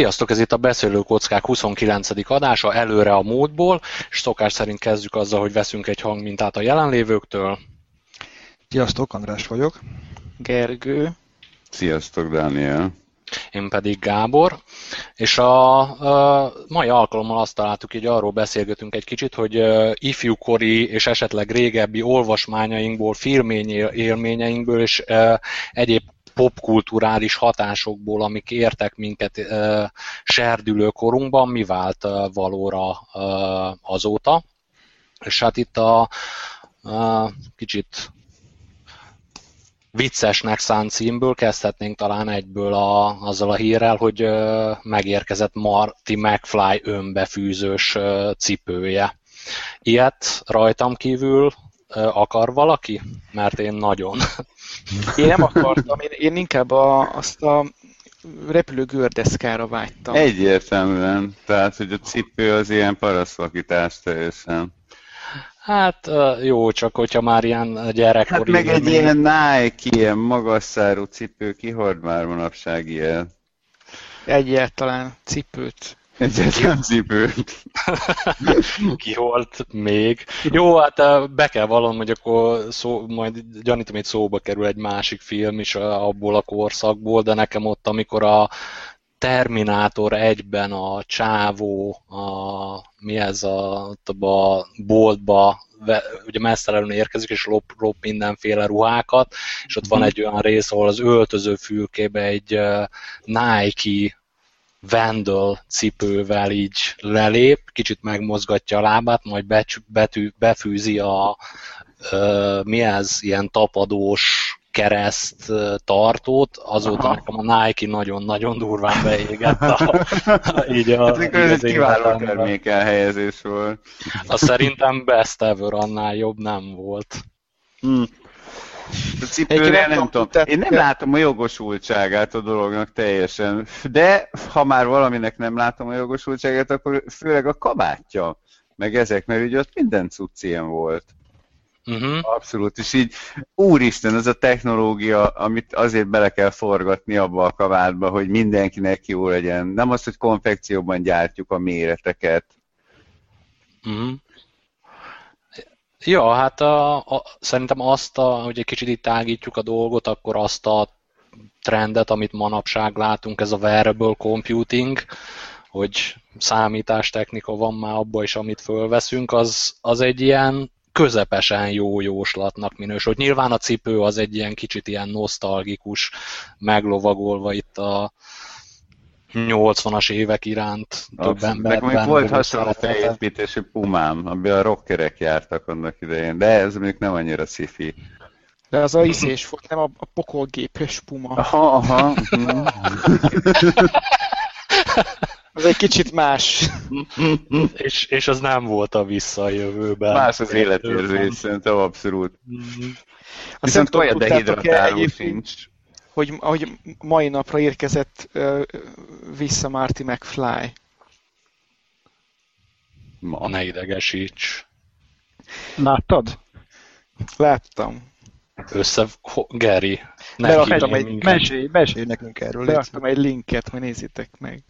Sziasztok, ez itt a Beszélő Kockák 29. adása, előre a módból, és szokás szerint kezdjük azzal, hogy veszünk egy hangmintát a jelenlévőktől. Sziasztok, András vagyok. Gergő. Sziasztok, Dániel. Én pedig Gábor, és a, a mai alkalommal azt találtuk, hogy arról beszélgetünk egy kicsit, hogy ifjúkori és esetleg régebbi olvasmányainkból, filmény élményeinkből és egyéb popkulturális hatásokból, amik értek minket serdülő korunkban, mi vált valóra azóta. És hát itt a uh, kicsit viccesnek szánt címből kezdhetnénk talán egyből a, azzal a hírrel, hogy megérkezett Marty McFly önbefűzős cipője. Ilyet rajtam kívül akar valaki? Mert én nagyon. Én nem akartam, én, én inkább a, azt a repülő gördeszkára vágytam. Egyértelműen. Tehát, hogy a cipő az ilyen parasztvakítás teljesen. Hát jó, csak hogyha már ilyen gyerekkori... Hát meg egy ilyen Nike, ilyen magas szárú cipő, ki hord már manapság ilyen? Egyáltalán cipőt. Egyetlen cipőt. Ki volt még? Jó, hát be kell vallanom, hogy akkor szó, majd gyanítom, hogy szóba kerül egy másik film is abból a korszakból, de nekem ott, amikor a Terminátor egyben a csávó, a, mi ez a, a boltba ugye mesztelenül érkezik, és lop, lop mindenféle ruhákat, és ott van mhm. egy olyan rész, ahol az öltöző fülkébe egy uh, Nike Vandal cipővel így lelép, kicsit megmozgatja a lábát, majd betű, befűzi a ö, mi ez, ilyen tapadós kereszt tartót, azóta Aha. nekem a Nike nagyon-nagyon durván beégett a, így a, hát, ez egy kiváló termék elhelyezés volt. A szerintem best ever annál jobb nem volt. Hmm. A cipőnél nem, tudom. Én nem látom a jogosultságát a dolognak teljesen, de ha már valaminek nem látom a jogosultságát, akkor főleg a kabátja, meg ezek, mert ugye ott minden cucc ilyen volt. Uh-huh. Abszolút, és így úristen, ez a technológia, amit azért bele kell forgatni abba a kabátba, hogy mindenkinek jó legyen. Nem az, hogy konfekcióban gyártjuk a méreteket. Uh-huh. Ja, hát a, a, szerintem azt, a, hogy egy kicsit itt tágítjuk a dolgot, akkor azt a trendet, amit manapság látunk, ez a wearable computing, hogy számítástechnika van már abban is, amit fölveszünk, az, az egy ilyen közepesen jó jóslatnak minősül. Nyilván a cipő az egy ilyen kicsit ilyen nosztalgikus, meglovagolva itt a, 80-as évek iránt több ember. Nekem volt hasonló felépítésű pumám, amiben a rockerek jártak annak idején, de ez még nem annyira sci De az a iszés volt, nem a, a pokolgépes puma. Aha, aha. az egy kicsit más. és, és az nem volt a visszajövőben. Más az életérzés, szerintem abszolút. Viszont olyan dehidratáló sincs hogy, hogy mai napra érkezett uh, vissza Marty McFly. Ma ne idegesíts. Láttad? Láttam. Össze... Geri. Beraktam egy... Mesélj, mesélj nekünk erről. Beraktam egy linket, hogy nézzétek meg.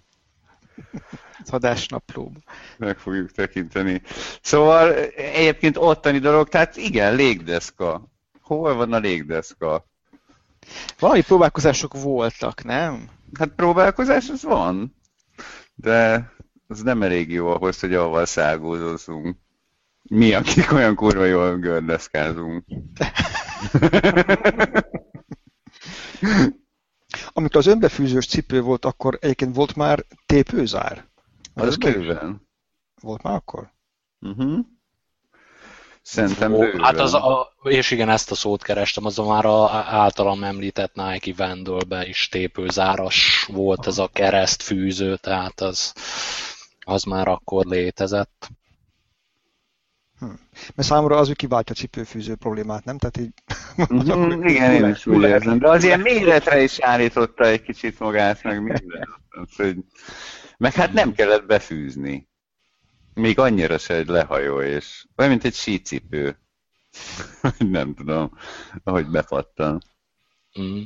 Az adásnaplóba. Meg fogjuk tekinteni. Szóval egyébként ottani dolog, tehát igen, légdeszka. Hol van a légdeszka? Valami próbálkozások voltak, nem? Hát próbálkozás az van, de az nem elég jó ahhoz, hogy avval szágózózunk. Mi, akik olyan kurva jól gördeszkázunk. Amikor az önbefűzős cipő volt, akkor egyébként volt már tépőzár? Az, az bőven. Volt már akkor? Uh-huh. Szerintem Ó, Hát az a, és igen, ezt a szót kerestem, az a már a általam említett Nike Vandalbe is tépőzáras volt ez a keresztfűző, tehát az, az már akkor létezett. Hm. Mert számomra az, hogy kiváltja a cipőfűző problémát, nem? Tehát így... Mm, igen, én is úgy érzem. De az ilyen méretre is állította egy kicsit magát, meg minden. Meg hát nem kellett befűzni. Még annyira se egy lehajó, és olyan, mint egy sícipő. nem tudom, ahogy bepattan. Mm.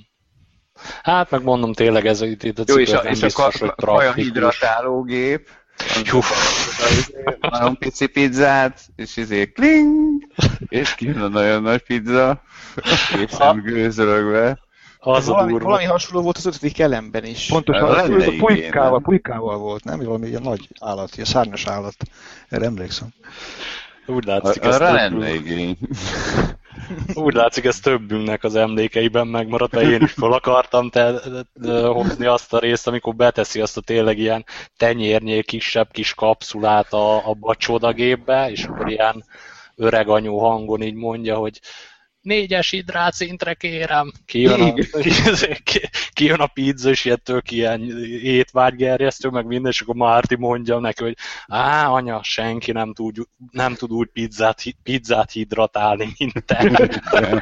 Hát meg mondom tényleg ez itt a Jó, és a, és biztos, a kaja hidratálógép, nagyon pici pizzát, és izé kling, és kijön a nagyon nagy pizza, készen gőzölögve. Az valami, valami hasonló volt az ötödik elemben is. Pontosan, a, a pulykával, pulykával volt, nem? Valami ilyen nagy állat, ilyen szárnyas állat. Erre emlékszem. Úgy látszik, ez lenne igény. Úgy látszik, ez többünknek az emlékeiben megmaradt, mert én is fel akartam te, te, hozni azt a részt, amikor beteszi azt a tényleg ilyen tenyérnyé kisebb kis kapszulát a, a csodagépbe, és akkor ilyen öreg anyó hangon így mondja, hogy négyes hidrátszintre kérem, kijön a, kijön a pizza, és ilyen tök ilyen étvágygerjesztő, meg minden, és akkor Márti mondja neki, hogy á, anya, senki nem tud, nem tud úgy pizzát, pizzát hidratálni, mint te.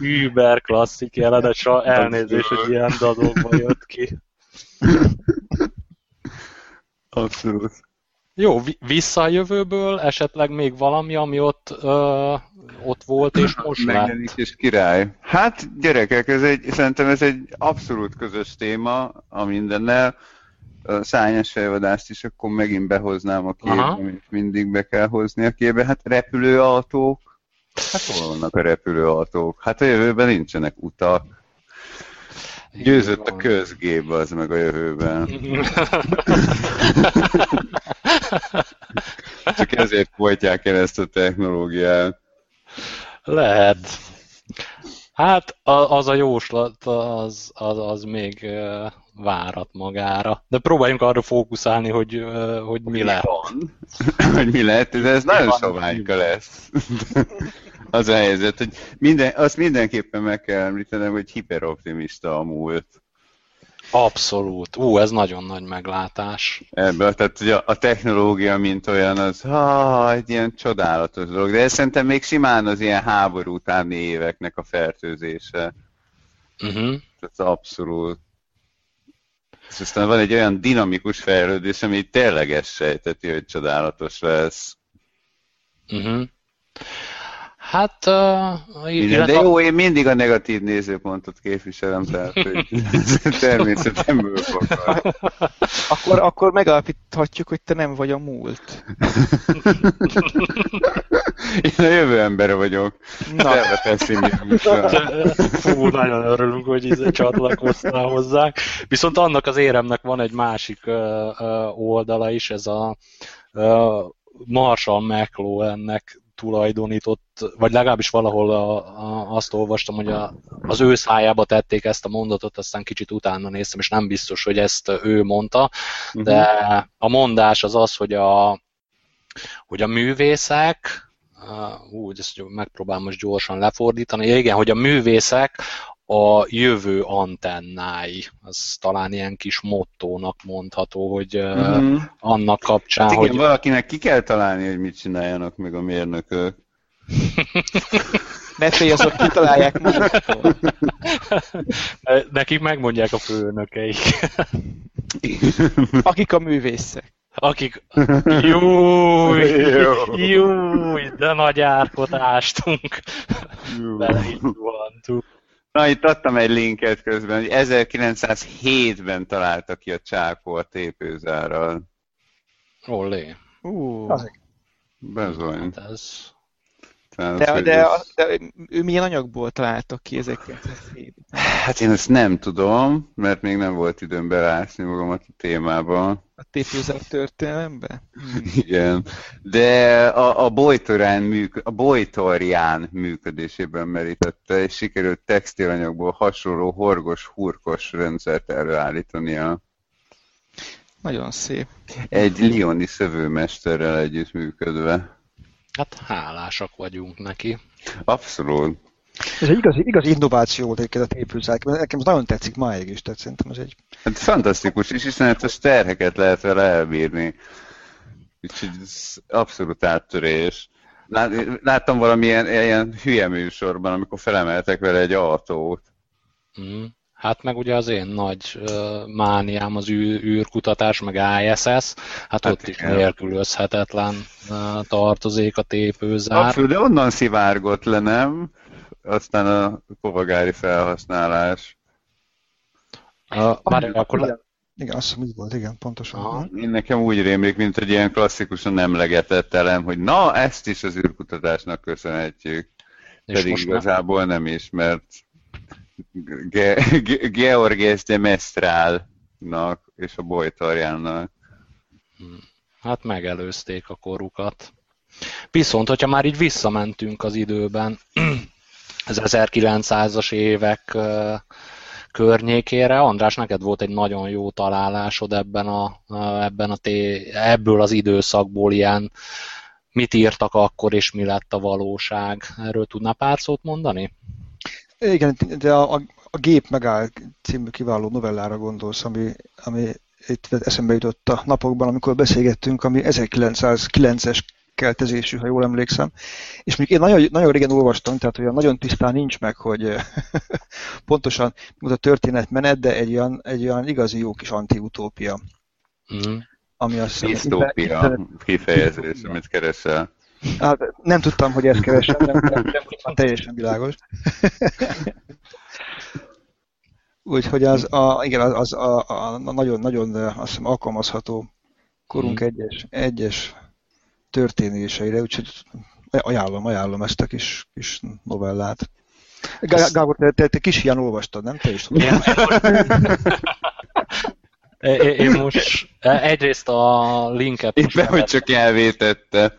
Über klasszik jelenet, és elnézés, hogy ilyen dadokba jött ki. Abszolút. Jó, vissza a jövőből esetleg még valami, ami ott, ö, ott volt és most Megjelenik és király. Hát gyerekek, ez egy, szerintem ez egy abszolút közös téma a mindennel. A szányos fejvadást is akkor megint behoznám a képbe, Aha. amit mindig be kell hozni a képbe. Hát repülőautók. Hát hol vannak a repülőautók? Hát a jövőben nincsenek utak. Győzött a közgép az meg a jövőben. Csak ezért folytják el ezt a technológiát. Lehet. Hát az a jóslat, az, az, az még várat magára. De próbáljunk arra fókuszálni, hogy, hogy mi lehet. hogy mi lehet, de ez nagyon soványka lesz. az a helyzet, hogy minden, azt mindenképpen meg kell említenem, hogy hiperoptimista a múlt. Abszolút. Ú, ez nagyon nagy meglátás. Ebből, tehát ugye a technológia, mint olyan, az ha, egy ilyen csodálatos dolog. De ez szerintem még simán az ilyen háború utáni éveknek a fertőzése. Uh-huh. Tehát abszolút. És aztán van egy olyan dinamikus fejlődés, ami tényleg ezt sejteti, hogy csodálatos lesz. Uh-huh. Hát... Uh, Igen, de jó, én mindig a negatív nézőpontot képviselem, tehát hogy természetemből fakad. akkor, akkor megalapíthatjuk, hogy te nem vagy a múlt. én a jövő ember vagyok. Na. Fú, nagyon örülünk, hogy így csatlakoztál hozzá. Viszont annak az éremnek van egy másik uh, uh, oldala is, ez a uh, Marshall McLuhannek tulajdonított, vagy legalábbis valahol a, a, azt olvastam, hogy a, az ő szájába tették ezt a mondatot, aztán kicsit utána néztem, és nem biztos, hogy ezt ő mondta, de uh-huh. a mondás az az, hogy a, hogy a művészek, úgy, ezt megpróbálom most gyorsan lefordítani, igen, hogy a művészek a jövő antennái. Az talán ilyen kis mottónak mondható, hogy uh-huh. annak kapcsán, hát igen, hogy... valakinek ki kell találni, hogy mit csináljanak meg a mérnökök. ne félj, azok kitalálják maguktól. Nekik megmondják a főnökeik. Akik a művészek. Akik... Júj, júj, de nagy árkot ástunk. Na, itt adtam egy linket közben, hogy 1907-ben találtak ki a csákó a tépőzárral. Olé. Uh. Bezony. Hát ez... Tehát, de, de, ez... de, ő milyen anyagból találtak ki ezeket? Hát én ezt nem tudom, mert még nem volt időm belásni magamat a témába. A tépőzár történelembe? Hmm. Igen. De a, a, Bojtorán műk, a Bojtorján működésében merítette, és sikerült textilanyagból hasonló horgos, hurkos rendszert előállítania. Nagyon szép. Egy lioni szövőmesterrel együtt működve. Hát hálásak vagyunk neki. Abszolút. Ez egy igazi, igazi innováció volt egyébként a tépőzárk, nekem ez nagyon tetszik máig is, tehát szerintem ez egy... Hát fantasztikus, és iszonyatos terheket lehet vele elbírni. Úgyhogy ez abszolút áttörés. Láttam valamilyen ilyen hülye műsorban, amikor felemeltek vele egy autót. Mm. Hát meg ugye az én nagy uh, mániám az űr, űrkutatás, meg ISS, hát, hát ott is nélkülözhetetlen uh, tartozék a tépőzár. Abszolút, de onnan szivárgott le, nem? aztán a kovagári felhasználás. Uh, akkor le... Igen, azt hiszem, így volt, igen, pontosan. Aha. Én nekem úgy rémlik, mint egy ilyen klasszikusan emlegetett elem, hogy na, ezt is az űrkutatásnak köszönhetjük. És Pedig igazából nem. nem is, mert Ge- Ge- Georges de Mestrálnak és a Bojtarjánnak. Hmm. Hát megelőzték a korukat. Viszont, hogyha már így visszamentünk az időben, az 1900-as évek környékére. András, neked volt egy nagyon jó találásod ebben a, ebben a té, ebből az időszakból ilyen, mit írtak akkor, és mi lett a valóság. Erről tudná pár szót mondani? Igen, de a, a, a Gép megáll című kiváló novellára gondolsz, ami, ami itt eszembe jutott a napokban, amikor beszélgettünk, ami 1909-es keltezésű, ha jól emlékszem. És még én nagyon, nagyon régen olvastam, tehát olyan nagyon tisztán nincs meg, hogy pontosan mi a történet menet, de egy olyan, egy olyan igazi jó kis antiutópia. Mm. Ami azt Disztópia hiszem, kifejezés, amit keresel. Hát, nem tudtam, hogy ezt keresem, nem, nem, nem, nem teljesen világos. Úgyhogy az, a, igen, az, az a, a, nagyon, nagyon azt hiszem, alkalmazható korunk mm. egyes, egyes történéseire, úgyhogy ajánlom, ajánlom ezt a kis, kis novellát. Gábor, te, te, te kis ilyen olvastad, nem? Te is tudod. Én most egyrészt a linket... Éppen, hogy csak elvétette.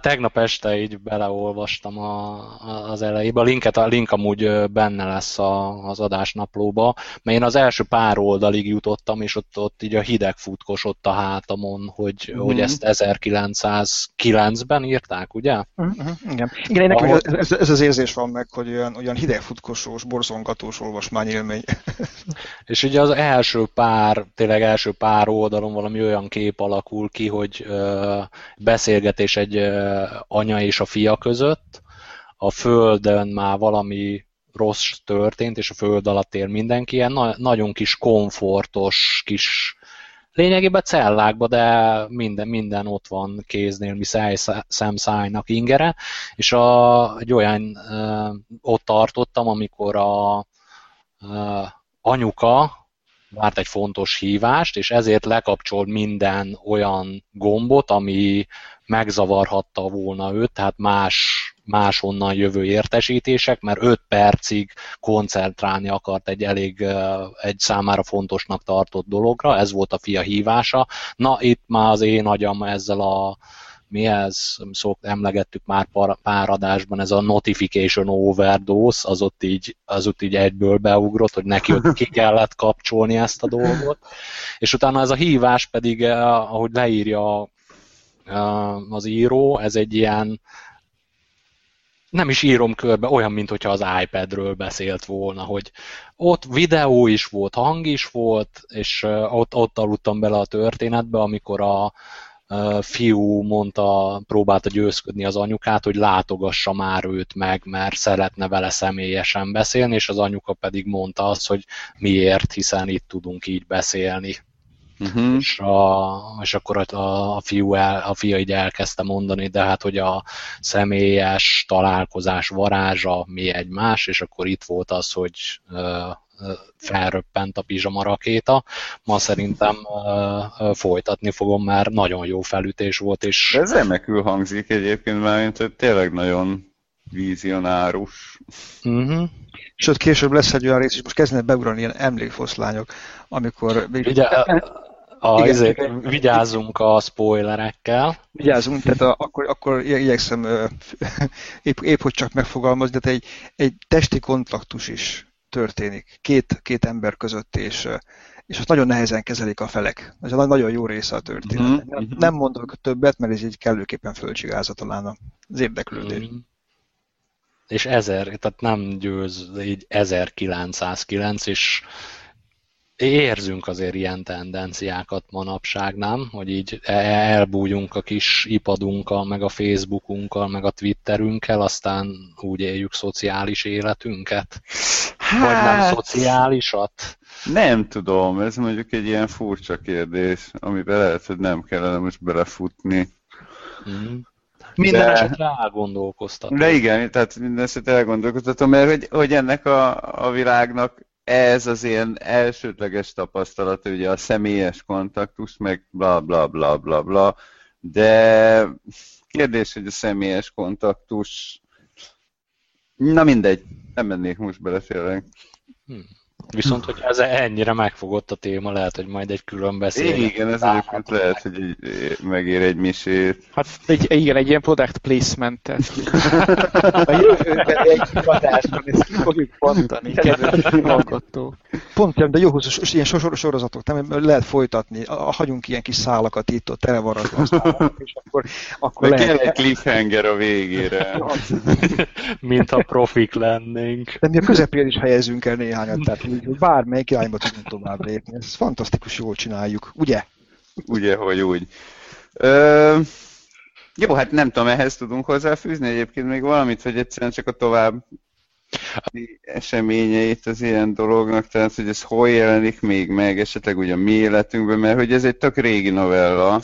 Tegnap este így beleolvastam a, az elejébe. A, linket, a link amúgy benne lesz a, az adásnaplóba, mert én az első pár oldalig jutottam, és ott, ott így a hideg futkosott a hátamon, hogy, mm-hmm. hogy ezt 1909-ben írták, ugye? Mm-hmm. Igen, Igen nekem Ahol... ez, ez, az érzés van meg, hogy olyan, olyan hidegfutkosós, borzongatós olvasmányélmény. és ugye az első pár, tényleg első pár oldalon valami olyan kép alakul ki, hogy ö, beszélgetés egy anya és a fia között. A földön már valami rossz történt, és a föld alatt él mindenki, ilyen na- nagyon kis komfortos, kis lényegében cellákba, de minden, minden ott van kéznél, mi száj, szemszájnak ingere, és a, egy olyan uh, ott tartottam, amikor a uh, anyuka várt egy fontos hívást, és ezért lekapcsol minden olyan gombot, ami megzavarhatta volna őt, tehát más, máshonnan jövő értesítések, mert 5 percig koncentrálni akart egy elég egy számára fontosnak tartott dologra, ez volt a fia hívása. Na, itt már az én agyam ezzel a mi ez, szok, emlegettük már pár, pár adásban, ez a notification overdose, az ott így, az ott így egyből beugrott, hogy neki ott ki kellett kapcsolni ezt a dolgot. És utána ez a hívás pedig, ahogy leírja az író, ez egy ilyen nem is írom körbe, olyan, mint hogyha az iPadről beszélt volna, hogy ott videó is volt, hang is volt, és ott, ott aludtam bele a történetbe, amikor a, fiú mondta, próbálta győzködni az anyukát, hogy látogassa már őt meg, mert szeretne vele személyesen beszélni, és az anyuka pedig mondta azt, hogy miért, hiszen itt tudunk így beszélni. Uh-huh. És, a, és akkor a, a, fiú el, a fia így elkezdte mondani, de hát, hogy a személyes találkozás varázsa mi egy más, és akkor itt volt az, hogy felröppent a pizsama rakéta. Ma szerintem folytatni fogom, mert nagyon jó felütés volt. És... Ez remekül hangzik egyébként, mert hogy tényleg nagyon vizionárus. Uh-huh. Sőt, később lesz egy olyan rész, és most kezdenek beugrani ilyen emlékfoszlányok, amikor... Ugye, a, Igen, ezért vigyázzunk a spoilerekkel. Vigyázzunk, tehát a, akkor, akkor igyekszem épp, épp, hogy csak megfogalmazni, de egy, egy testi kontaktus is történik két, két ember között, és, és azt nagyon nehezen kezelik a felek. Ez egy nagyon jó része a történet. Mm-hmm. Nem mondok többet, mert ez így kellőképpen fölcsigázza talán az érdeklődés. Mm-hmm. És ezer, tehát nem győz így 1909, és érzünk azért ilyen tendenciákat manapság, nem? Hogy így e- elbújunk a kis ipadunkkal, meg a Facebookunkkal, meg a Twitterünkkel, aztán úgy éljük szociális életünket. Hát, Vagy nem hát, szociálisat? Nem tudom, ez mondjuk egy ilyen furcsa kérdés, amiben lehet, hogy nem kellene most belefutni. Mm. Minden de, esetre elgondolkoztatom. De igen, tehát minden esetre elgondolkoztatom, mert hogy, hogy ennek a, a világnak ez az ilyen elsődleges tapasztalat, ugye a személyes kontaktus, meg bla bla bla bla bla, de kérdés, hogy a személyes kontaktus, na mindegy, nem mennék most bele. Hmm. Viszont, hogy ez ennyire megfogott a téma, lehet, hogy majd egy külön beszél. Igen, ez egyébként lehet, hogy egy, megér egy misét. Hát egy, igen, egy ilyen product placement-et. a jövőben egy adásban ezt ki fogjuk pontani, kedves hallgató. Pont, de jó hosszú ilyen sor sorozatok, nem lehet folytatni. Hagyunk ilyen kis szálakat itt, ott televaratva és akkor, akkor lehet. kell egy cliffhanger a végére. Mint a profik lennénk. De mi a közepén is helyezünk el néhányat, tehát hogy bármelyik irányba tudunk tovább lépni. Ez fantasztikus, jól csináljuk, ugye? Ugye, hogy úgy. Ö, jó, hát nem tudom, ehhez tudunk hozzáfűzni egyébként még valamit, vagy egyszerűen csak a tovább eseményeit az ilyen dolognak, tehát hogy ez hol jelenik még meg, esetleg ugye a mi életünkben, mert hogy ez egy tök régi novella,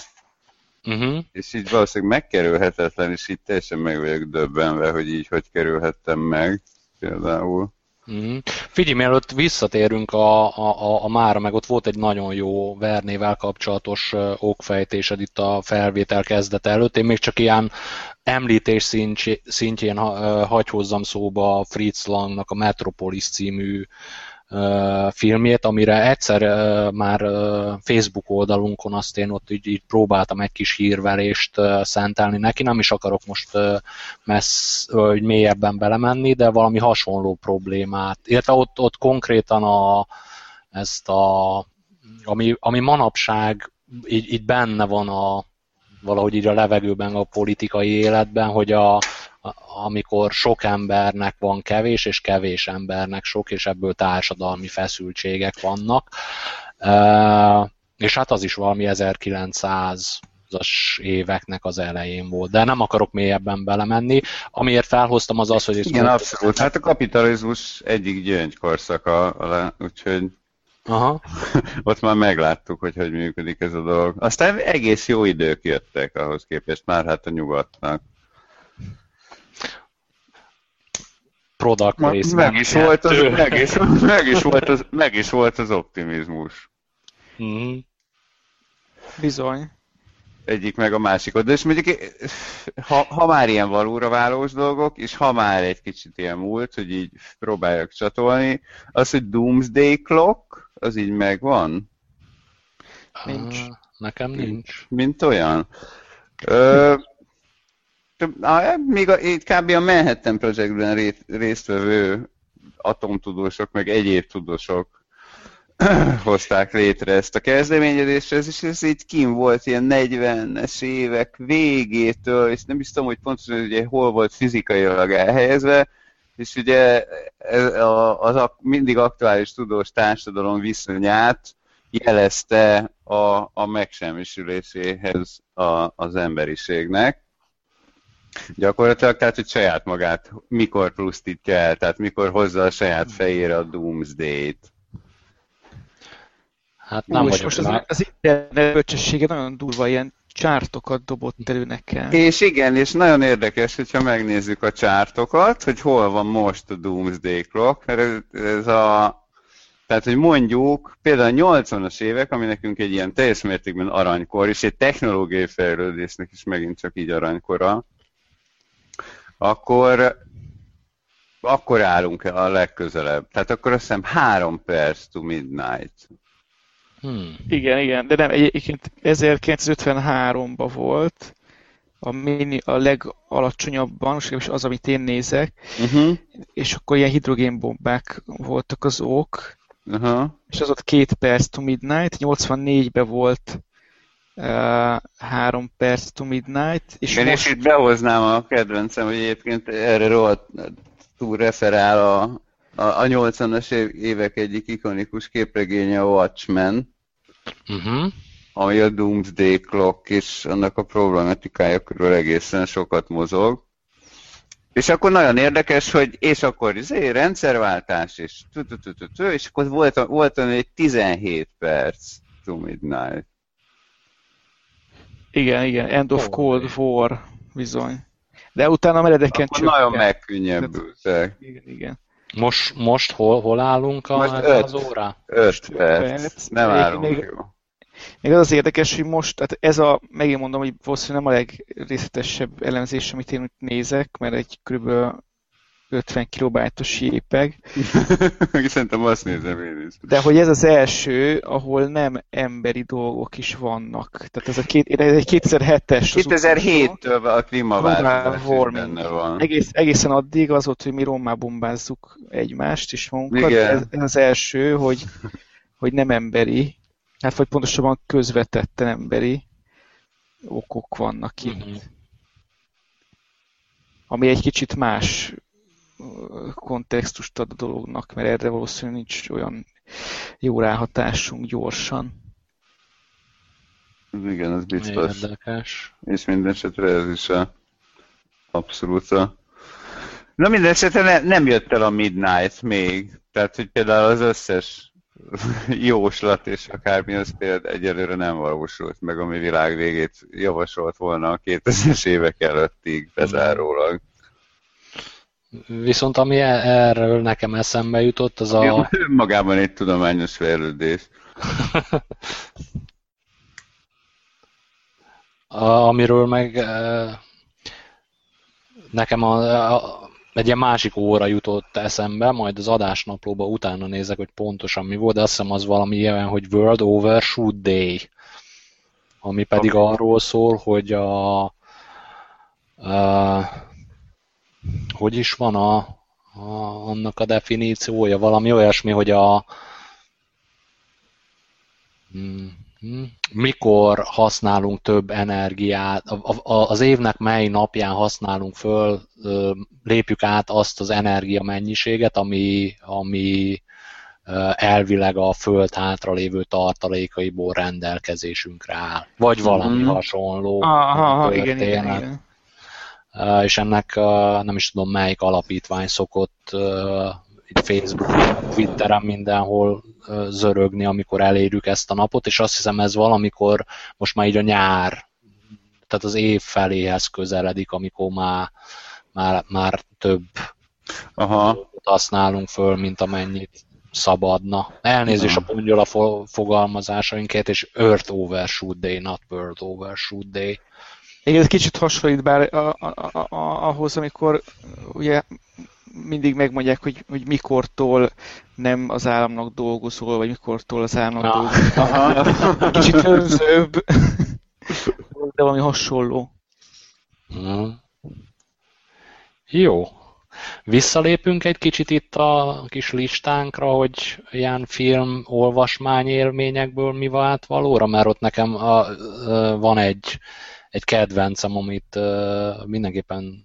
uh-huh. és így valószínűleg megkerülhetetlen, és így teljesen meg vagyok döbbenve, hogy így hogy kerülhettem meg például. Mm. Figyelj, mielőtt visszatérünk a, a, a mára, meg ott volt egy nagyon jó Vernével kapcsolatos okfejtésed itt a felvétel kezdete előtt. Én még csak ilyen említés szintjén hagy hozzam szóba Fritz Langnak a Metropolis című filmjét, amire egyszer már Facebook oldalunkon azt én ott így, így próbáltam egy kis hírverést szentelni. Neki, nem is akarok most messz, hogy mélyebben belemenni, de valami hasonló problémát, illetve ott, ott konkrétan a, ezt a, ami, ami manapság így, így benne van a, valahogy így a levegőben a politikai életben, hogy a, amikor sok embernek van kevés, és kevés embernek sok, és ebből társadalmi feszültségek vannak. És hát az is valami 1900 as éveknek az elején volt, de nem akarok mélyebben belemenni. Amiért felhoztam az az, hogy... Igen, abszolút. Hát a kapitalizmus egyik gyöngykorszaka, úgyhogy Aha. ott már megláttuk, hogy hogy működik ez a dolog. Aztán egész jó idők jöttek ahhoz képest, már hát a nyugatnak. Product Ma, meg, is volt az, meg, is, meg, is volt az, meg is volt az optimizmus. Mm. Bizony. Egyik meg a másikot. De és mondjuk, ha, ha már ilyen valóra válós dolgok, és ha már egy kicsit ilyen múlt, hogy így próbáljak csatolni, az, hogy Doomsday Clock, az így megvan? Nincs. Nekem nincs. Mint olyan. Ö, még a, itt kb. a Manhattan Projectben résztvevő atomtudósok, meg egyéb tudósok hozták létre ezt a kezdeményezést, ez is ez így kim volt ilyen 40-es évek végétől, és nem is tudom, hogy pontosan ugye hol volt fizikailag elhelyezve, és ugye ez a, az a mindig aktuális tudós társadalom viszonyát jelezte a, a megsemmisüléséhez a, az emberiségnek. Gyakorlatilag, tehát, hogy saját magát mikor pusztítja el, tehát mikor hozza a saját fejére a Doomsday-t. Hát nem Ú, és most az, az internet bölcsessége nagyon durva, ilyen csártokat dobott elő nekem. És igen, és nagyon érdekes, hogyha megnézzük a csártokat, hogy hol van most a Doomsday Clock, mert ez, ez a tehát, hogy mondjuk például a 80-as évek, ami nekünk egy ilyen teljes mértékben aranykor, és egy technológiai fejlődésnek is megint csak így aranykora, akkor, akkor állunk a legközelebb. Tehát akkor azt hiszem három perc to midnight. Hmm. Igen, igen, de nem, egyébként 1953-ban volt a, mini, a legalacsonyabban, most az, amit én nézek, uh-huh. és akkor ilyen hidrogénbombák voltak az ok, uh-huh. és az ott két perc to midnight, 84-ben volt uh, három perc to midnight. És Én most... is itt behoznám a kedvencem, hogy egyébként erre rohadt túl referál a, a, a 80-as évek egyik ikonikus képregénye a Watchmen, uh-huh. ami a Doomsday Clock, és annak a problematikája körül egészen sokat mozog. És akkor nagyon érdekes, hogy és akkor izé, rendszerváltás, és és akkor volt, volt egy 17 perc to midnight. Igen, igen, End of oh, Cold War bizony. De utána meredeken csak. Nagyon megkönnyebbültek. Igen, igen. Most, most hol, hol állunk a, most öt, az óra? 5 perc. perc. Nem állunk még, jó. Még az az érdekes, hogy most, tehát ez a, megint mondom, hogy valószínűleg nem a legrészletesebb elemzés, amit én nézek, mert egy kb. 50 kilobájtos jépeg. Szerintem azt nézem én is. De hogy ez az első, ahol nem emberi dolgok is vannak. Tehát ez, a két, ez egy 2007-es. 2007-től a klímaváltozás benne van. Egész, egészen addig az volt, hogy mi rommá bombázzuk egymást is magunkat. Ez, ez, az első, hogy, hogy nem emberi, hát vagy pontosabban közvetetten emberi okok vannak itt. Mm-hmm. Ami egy kicsit más kontextust ad a dolognak, mert erre valószínűleg nincs olyan jó ráhatásunk gyorsan. Igen, ez biztos. Érdekes. És minden esetre ez is a abszolút a... Na minden esetre ne, nem jött el a Midnight még. Tehát, hogy például az összes jóslat és akármi az például egyelőre nem valósult meg, ami világ végét javasolt volna a 2000-es évek előttig bezárólag. Viszont ami e- erről nekem eszembe jutott, az a... Magában egy tudományos fejlődés. amiről meg e, nekem a, a, egy ilyen másik óra jutott eszembe, majd az adásnaplóba utána nézek, hogy pontosan mi volt, de azt hiszem az valami ilyen, hogy World Overshoot Day, ami pedig okay. arról szól, hogy a, a hogy is van a, a, annak a definíciója, valami olyasmi, hogy a hmm, mikor használunk több energiát, az évnek mely napján használunk föl, lépjük át azt az energia mennyiséget, ami, ami elvileg a föld hátralévő tartalékaiból rendelkezésünkre áll. Vagy valami mm. hasonló. Aha, aha igen, igen, igen és ennek nem is tudom melyik alapítvány szokott itt Facebook, Twitteren mindenhol zörögni, amikor elérjük ezt a napot, és azt hiszem ez valamikor most már így a nyár, tehát az év feléhez közeledik, amikor már, már, már több Aha. használunk föl, mint amennyit szabadna. Elnézést a pongyola fogalmazásainket, és Earth Overshoot Day, not World Overshoot Day. Igen, ez kicsit hasonlít bár a, a, a, ahhoz, amikor ugye mindig megmondják, hogy, hogy mikortól nem az államnak dolgozol, vagy mikortól az államnak ah. dolgozol. Kicsit önzőbb, de valami hasonló. Hmm. Jó. Visszalépünk egy kicsit itt a kis listánkra, hogy ilyen film olvasmány élményekből mi vált valóra, mert ott nekem a, a, van egy egy kedvencem, amit mindenképpen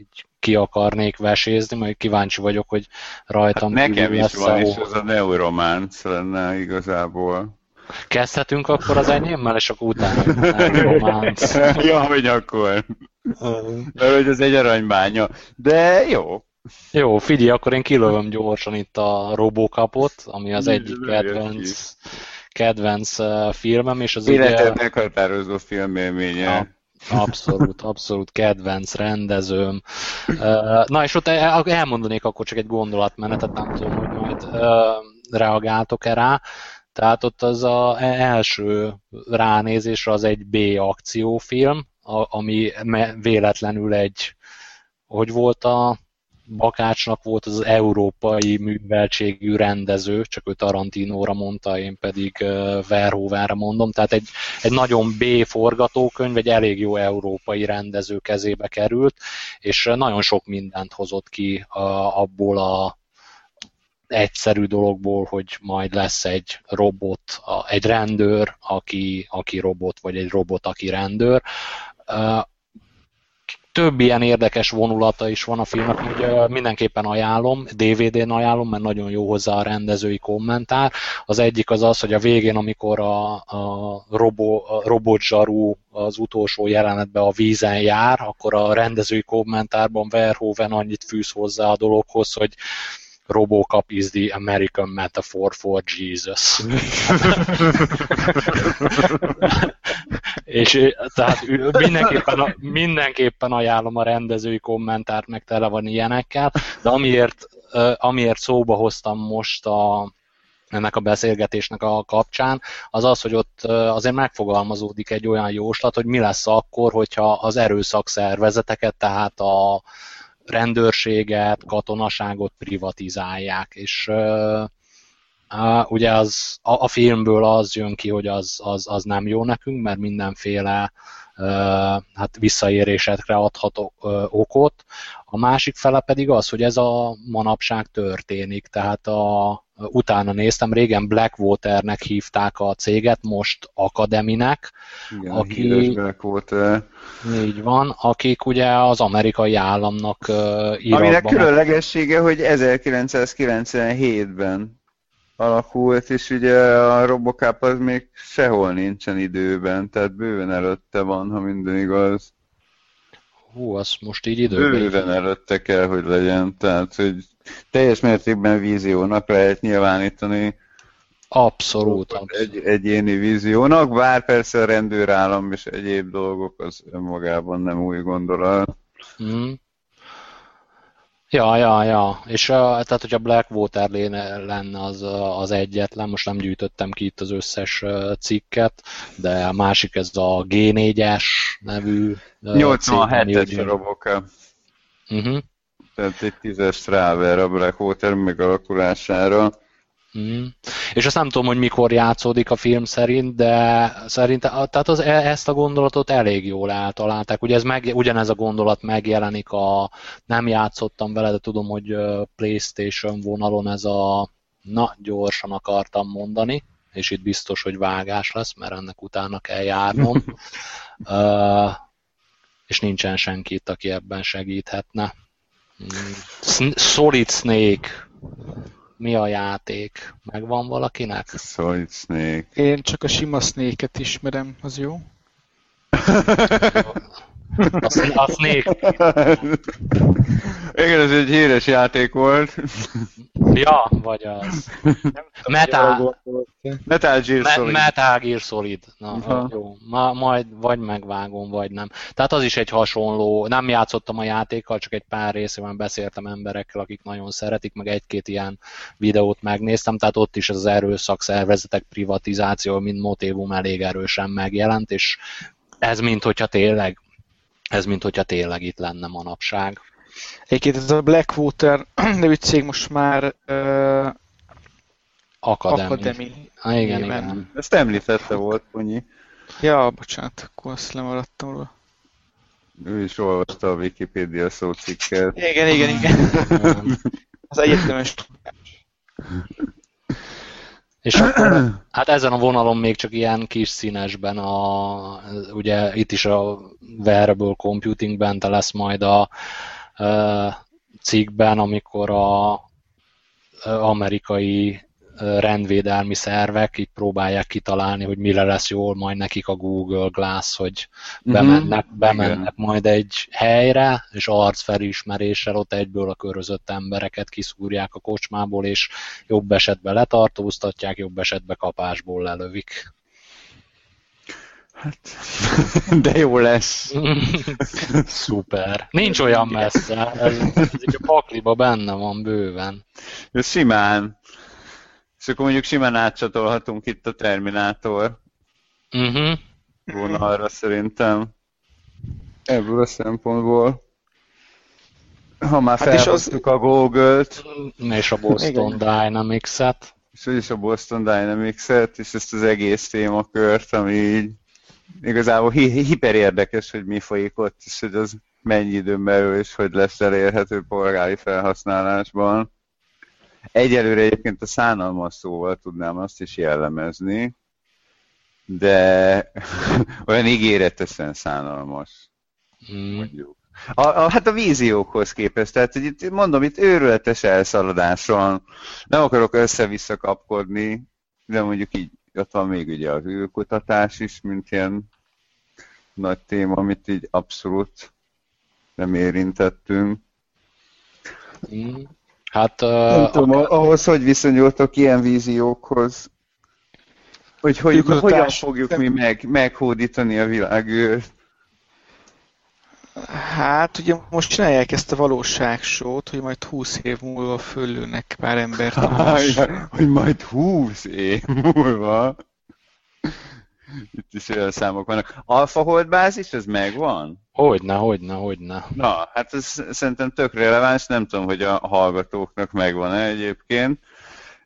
így ki akarnék vesézni, majd kíváncsi vagyok, hogy rajtam hát nekem is van, és az a neurománc lenne igazából. Kezdhetünk akkor az enyémmel, és akkor utána neurománc. ja, hogy akkor. Mert hogy ez egy aranybánya. De jó, jó, figyelj, akkor én kilövöm gyorsan itt a Robocopot, ami az egyik kedvenc kedvenc filmem, és az Életed ugye... meghatározó filmélménye. Abszolút, abszolút kedvenc rendezőm. Na és ott elmondanék akkor csak egy gondolatmenetet, nem tudom, hogy majd reagáltok-e rá. Tehát ott az a e, első ránézésre az egy B akciófilm, ami véletlenül egy, hogy volt a Bakácsnak volt az, európai műveltségű rendező, csak ő Tarantinóra mondta, én pedig Verhoevenre mondom, tehát egy, egy nagyon B forgatókönyv, egy elég jó európai rendező kezébe került, és nagyon sok mindent hozott ki abból a egyszerű dologból, hogy majd lesz egy robot, egy rendőr, aki, aki robot, vagy egy robot, aki rendőr több ilyen érdekes vonulata is van a filmnek, hogy mindenképpen ajánlom, DVD-n ajánlom, mert nagyon jó hozzá a rendezői kommentár. Az egyik az az, hogy a végén, amikor a, a, robo, a robotzsarú az utolsó jelenetben a vízen jár, akkor a rendezői kommentárban Verhoeven annyit fűz hozzá a dologhoz, hogy Robocop is the American metaphor for Jesus. És tehát mindenképpen, mindenképpen ajánlom a rendezői kommentárt, meg tele van ilyenekkel, de amiért, amiért szóba hoztam most a, ennek a beszélgetésnek a kapcsán, az az, hogy ott azért megfogalmazódik egy olyan jóslat, hogy mi lesz akkor, hogyha az erőszakszervezeteket, tehát a rendőrséget, katonaságot privatizálják, és Uh, ugye az, a, a filmből az jön ki, hogy az, az, az nem jó nekünk, mert mindenféle uh, hát visszaérésekre adhat uh, okot. A másik fele pedig az, hogy ez a manapság történik, tehát a, utána néztem, régen Blackwaternek hívták a céget, most Akademinek. Igen, aki, Blackwater. Így van, akik ugye az amerikai államnak uh, Aminek különlegessége, hogy 1997-ben alakult, és ugye a Robocop az még sehol nincsen időben, tehát bőven előtte van, ha minden igaz. Hú, az most így időben. Bőven előtte kell, hogy legyen, tehát hogy teljes mértékben víziónak lehet nyilvánítani. Abszolút. Egy egyéni víziónak, bár persze a rendőrállam és egyéb dolgok az önmagában nem új gondolat. Mm. Ja, ja, ja. És uh, tehát, hogyha Blackwater lenne az, az egyetlen, most nem gyűjtöttem ki itt az összes cikket, de a másik ez a G4-es nevű 87-es roboka. Uh-huh. Tehát egy tízes ráver a Blackwater megalakulására. Mm. És azt nem tudom, hogy mikor játszódik a film szerint, de szerintem tehát az, e- ezt a gondolatot elég jól eltalálták. Ugye ez meg, ugyanez a gondolat megjelenik a nem játszottam vele, de tudom, hogy Playstation vonalon ez a na, gyorsan akartam mondani, és itt biztos, hogy vágás lesz, mert ennek utána kell járnom. uh, és nincsen senki itt, aki ebben segíthetne. Mm. Solid Snake mi a játék? Megvan valakinek? Solid Snake. Én csak a sima Snake-et ismerem, az jó? A, a Snake. Igen, ez egy híres játék volt. Ja, vagy az. Metal, Metal Gear Solid. Metal Gear Solid. Na, Aha. jó. Ma, majd vagy megvágom, vagy nem. Tehát az is egy hasonló, nem játszottam a játékkal, csak egy pár részében beszéltem emberekkel, akik nagyon szeretik, meg egy-két ilyen videót megnéztem, tehát ott is ez az erőszak szervezetek privatizáció, mint motívum elég erősen megjelent, és ez mint hogyha tényleg ez mint hogyha tényleg itt lenne manapság. Egyébként ez a Blackwater nevű cég most már uh, Academy. Academy. Ah, igen, igen. Ezt említette volt, Ponyi. Ja, bocsánat, akkor azt lemaradtam róla. Ő is olvasta a Wikipedia szócikket. Igen, igen, igen. az egyetemes és akkor, hát ezen a vonalon még csak ilyen kis színesben, a, ugye itt is a wearable computingben te lesz majd a, a cikkben, amikor a amerikai rendvédelmi szervek itt próbálják kitalálni, hogy mire lesz jól majd nekik a Google Glass, hogy mhm. bemennek, bemennek majd egy helyre, és arcfelismeréssel ott egyből a körözött embereket kiszúrják a kocsmából, és jobb esetben letartóztatják, jobb esetben kapásból lelövik. Hát, de jó lesz. Szuper. Nincs olyan messze. Ez, ez a pakliba benne van bőven. Simán. És akkor mondjuk simán átcsatolhatunk itt a Terminátor uh-huh. vonalra szerintem. Ebből a szempontból. Ha már hát felhoztuk az... a Google-t. És a Boston. Dynamics-et. És úgyis a Boston Dynamics-et, és ezt az egész témakört, ami így igazából hi- hiper érdekes, hogy mi folyik ott, és hogy az mennyi időn belül, és hogy lesz elérhető polgári felhasználásban. Egyelőre egyébként a szánalmas szóval tudnám azt is jellemezni, de olyan ígéretesen szánalmas. Mm. Mondjuk. A, a, hát a víziókhoz képest, tehát hogy itt, mondom, itt őrületes elszaladás van, nem akarok össze-vissza kapkodni, de mondjuk így ott van még ugye az űrkutatás is, mint ilyen nagy téma, amit így abszolút nem érintettünk. Mm. Hát, uh, nem tudom, a... ahhoz hogy viszonyultok ilyen víziókhoz? hogy, hogy hogyan fogjuk mi meg, meghódítani a világűrt. Hát ugye most csinálják ezt a valóságsót, hogy majd 20 év múlva fölülnek pár embert. hogy majd 20 év múlva. Itt is olyan számok vannak. Alfa Hold bázis, ez megvan? Hogyne, hogyne, hogyne. Na, hát ez szerintem tök releváns, nem tudom, hogy a hallgatóknak megvan-e egyébként.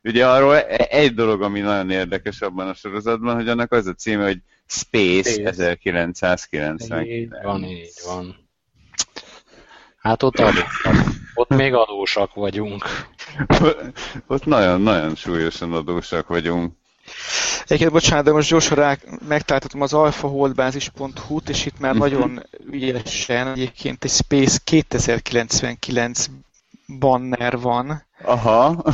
Ugye arról e- egy dolog, ami nagyon érdekes abban a sorozatban, hogy annak az a címe, hogy Space, Space. 1990. Így van, így van. Hát ott adósak. Ott még adósak vagyunk. Ott nagyon-nagyon súlyosan adósak vagyunk. Egyébként bocsánat, de most gyorsan rá megtaláltatom az alfaholdbázis.hu-t, és itt már mhm. nagyon ügyesen egyébként egy Space 2099 banner van. Aha.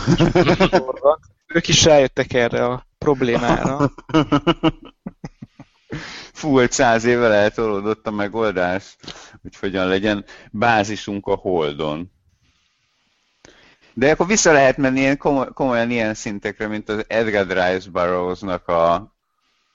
Ők is rájöttek erre a problémára. Fú, hogy száz évvel eltolódott a megoldás, hogy hogyan legyen bázisunk a Holdon. De akkor vissza lehet menni ilyen komolyan ilyen szintekre, mint az Edgar Rice Burroughs-nak a,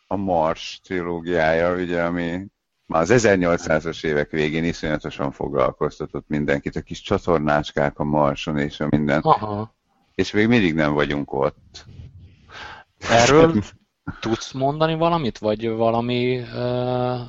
a Mars trilógiája, ugye, ami már az 1800-as évek végén iszonyatosan foglalkoztatott mindenkit, a kis csatornácskák a Marson és a minden. Aha. És még mindig nem vagyunk ott. Erről tudsz mondani valamit, vagy valami uh,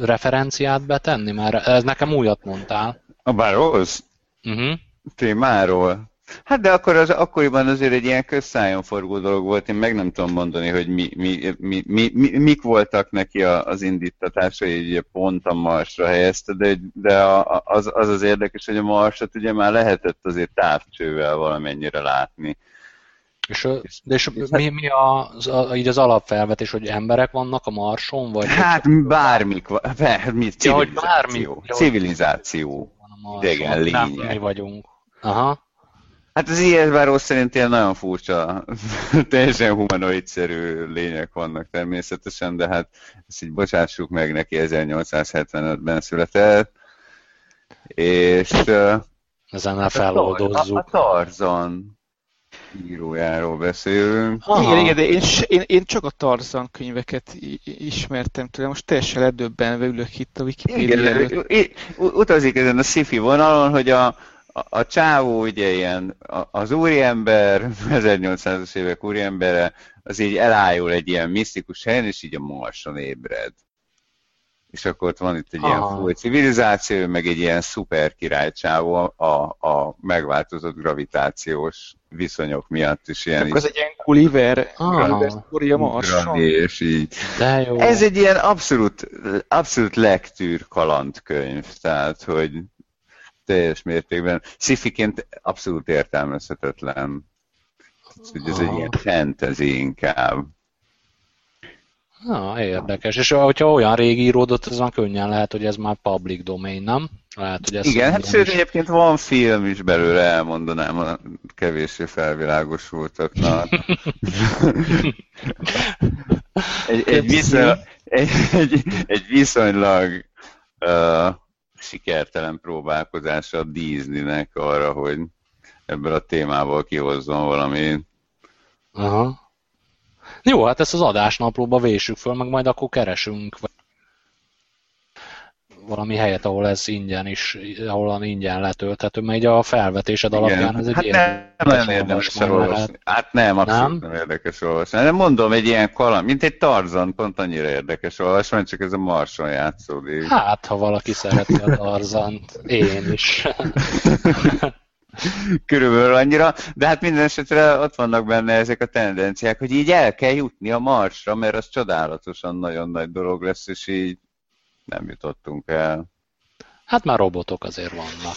referenciát betenni? Mert ez nekem újat mondtál. A Burroughs? Uh-huh témáról. Hát de akkor az, akkoriban azért egy ilyen közszájon forgó dolog volt, én meg nem tudom mondani, hogy mi, mi, mi, mi, mi, mik voltak neki az indítatásai, így pont a Marsra helyezte, de, de a, az, az az érdekes, hogy a Marsot ugye már lehetett azért távcsővel valamennyire látni. És, de és mi, mi az, így az alapfelvetés, hogy emberek vannak a Marson? Vagy hát bármik, mi, civilizáció. Ja, hogy bármi, civilizáció. Idegen lények. Nem mi vagyunk. Aha. Hát az ISBáról szerint ilyen nagyon furcsa, teljesen humanoidszerű lények vannak természetesen, de hát ezt így bocsássuk meg, neki 1875-ben született, és... Ezen a feloldozzuk. A, a Tarzan írójáról beszélünk. Aha. Igen, igen, de én, én, én csak a Tarzan könyveket ismertem tőle, most teljesen ledöbbenve ülök itt a Wikipedia Igen, utazik ezen a sci-fi vonalon, hogy a, a, a csávó ugye ilyen, az úriember, 1800-as évek úriembere, az így elájul egy ilyen misztikus helyen, és így a Marson ébred. És akkor ott van itt egy Aha. ilyen full civilizáció, meg egy ilyen szuper királycsávó a, a megváltozott gravitációs viszonyok miatt is ilyen. Ez egy ilyen Gulliver, Gulliver Marson. És így. De jó. Ez egy ilyen abszolút, abszolút lektűr kalandkönyv, tehát hogy teljes mértékben. Szifiként abszolút értelmezhetetlen. Hogy ez egy ilyen fantasy inkább. Na, érdekes. És hogyha olyan régi íródott, az van könnyen lehet, hogy ez már public domain, nem? Lehet, hogy ez Igen, hát sőt, egyébként van film is belőle, elmondanám a kevéssé felvilágosultaknak. egy, egy, viszonylag, egy, egy, egy viszonylag uh, sikertelen próbálkozása a Disneynek arra, hogy ebből a témából kihozzon valami. Aha. Jó, hát ezt az adásnaplóba vésük föl, meg majd akkor keresünk valami helyet, ahol ez ingyen is, ahol ingyen letölthető, mert a felvetésed Igen. alapján ez egy hát nem, nagyon érdemes olvasni. Hát nem, abszolút nem? nem érdekes olvasni. Nem mondom, egy ilyen kaland, mint egy Tarzan, pont annyira érdekes olvasni, csak ez a Marson játszódik. Hát, ha valaki szereti a Tarzant, én is. Körülbelül annyira, de hát minden esetre ott vannak benne ezek a tendenciák, hogy így el kell jutni a Marsra, mert az csodálatosan nagyon nagy dolog lesz, és így nem jutottunk el. Hát már robotok azért vannak.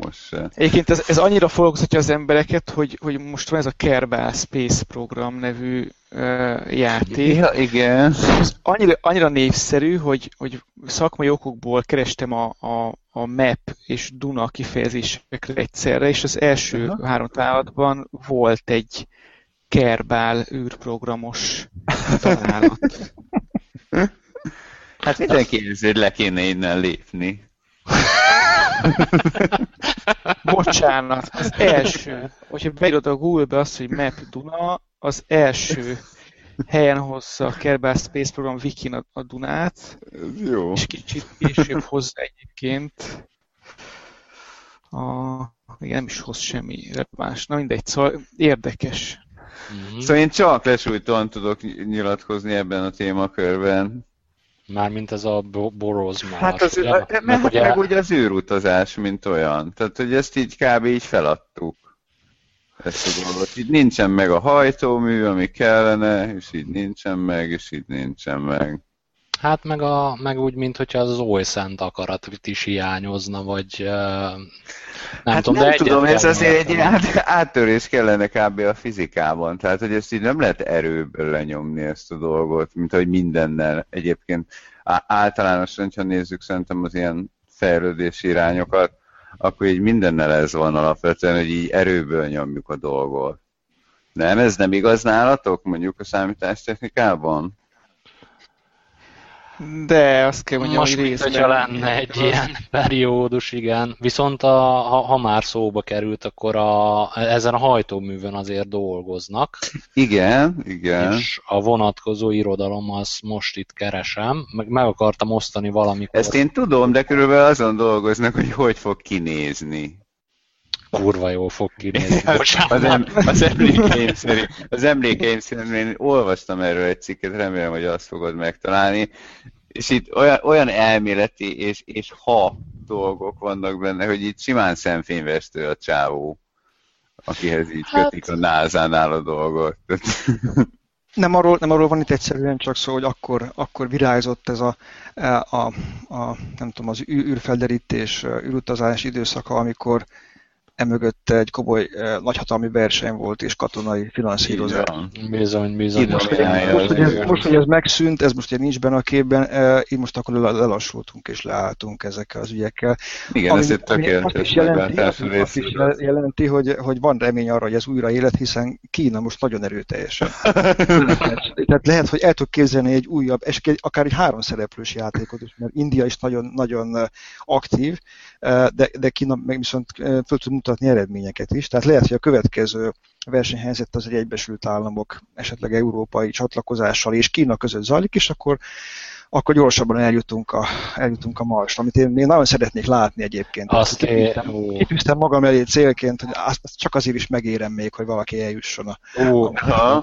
Most se. Egyébként ez, ez annyira foglalkoztatja az embereket, hogy, hogy most van ez a Kerbal Space Program nevű uh, játék. Ja, igen. Ez annyira, annyira népszerű, hogy, hogy szakmai okokból kerestem a, a, a map és Duna kifejezésekre egyszerre, és az első uh-huh. három találatban volt egy Kerbal űrprogramos találat. Hát mindenki érzi, hogy le kéne innen lépni. Bocsánat, az első, hogyha beírod a Google-be azt, hogy Map Duna, az első helyen hozza a Kerbal Space Program Wikin a, a Dunát. Jó. És kicsit később hozza egyébként a, igen, nem is hoz semmi más. Na mindegy, szóval érdekes. Mm-hmm. Szóval én csak lesújtóan tudok nyilatkozni ebben a témakörben. Mármint ez a borozmás. Hát az, ugye? mert meg, ugye... meg ugye az űrutazás, mint olyan. Tehát, hogy ezt így kb. így feladtuk. Ezt a dolgot. Így nincsen meg a hajtómű, ami kellene, és így nincsen meg, és így nincsen meg. Hát meg, a, meg úgy, mint hogyha az oly szent akarat is hiányozna, vagy nem hát tudom, nem de tudom, ez azért egy át, áttörés kellene kb. a fizikában, tehát hogy ezt így nem lehet erőből lenyomni ezt a dolgot, mint ahogy mindennel egyébként általánosan, ha nézzük szerintem az ilyen fejlődési irányokat, akkor így mindennel ez van alapvetően, hogy így erőből nyomjuk a dolgot. Nem, ez nem igaz nálatok, mondjuk a számítástechnikában? De azt kell mondjam, Most, hogy részben... hogyha lenne egy ilyen periódus, igen. Viszont a, ha, ha már szóba került, akkor a, ezen a hajtóművön azért dolgoznak. Igen, igen. És a vonatkozó irodalom, azt most itt keresem. Meg, meg akartam osztani valamikor. Ezt én tudom, de körülbelül azon dolgoznak, hogy hogy fog kinézni kurva jól fog kinézni. Az, em, az, emlékeim szerint, az emlékeim szerint én olvastam erről egy cikket, remélem, hogy azt fogod megtalálni, és itt olyan, olyan elméleti és, és ha dolgok vannak benne, hogy itt simán szemfényvesztő a csávó, akihez így hát... kötik a názánál a dolgot. nem arról, nem arról van itt egyszerűen csak szó, hogy akkor, akkor virágzott ez a, a, a, nem tudom, az űrfelderítés, űrutazás időszaka, amikor emögött egy komoly eh, nagyhatalmi verseny volt és katonai finanszírozás. Bizony, bizony. Most, hogy, most, hogy ez, most, hogy ez megszűnt, ez most nincs benne a képben, eh, így most akkor lelassultunk és leálltunk ezekkel az ügyekkel. Igen, ami, ez egy tökéletes azt is jelenti hogy, hogy van remény arra, hogy ez újra élet, hiszen Kína most nagyon erőteljesen. Tehát lehet, hogy el tud képzelni egy újabb, és akár egy három szereplős játékot is, mert India is nagyon, nagyon aktív, de, de Kína meg viszont föl tud mutatni eredményeket is. Tehát lehet, hogy a következő versenyhelyzet az egy Egyesült Államok, esetleg európai csatlakozással és Kína között zajlik, és akkor akkor gyorsabban eljutunk a, eljutunk a Marsra, amit én, én nagyon szeretnék látni egyébként. Azt kitűztem magam elé célként, hogy azt, azt csak azért is megérem még, hogy valaki eljusson a... Ó, a...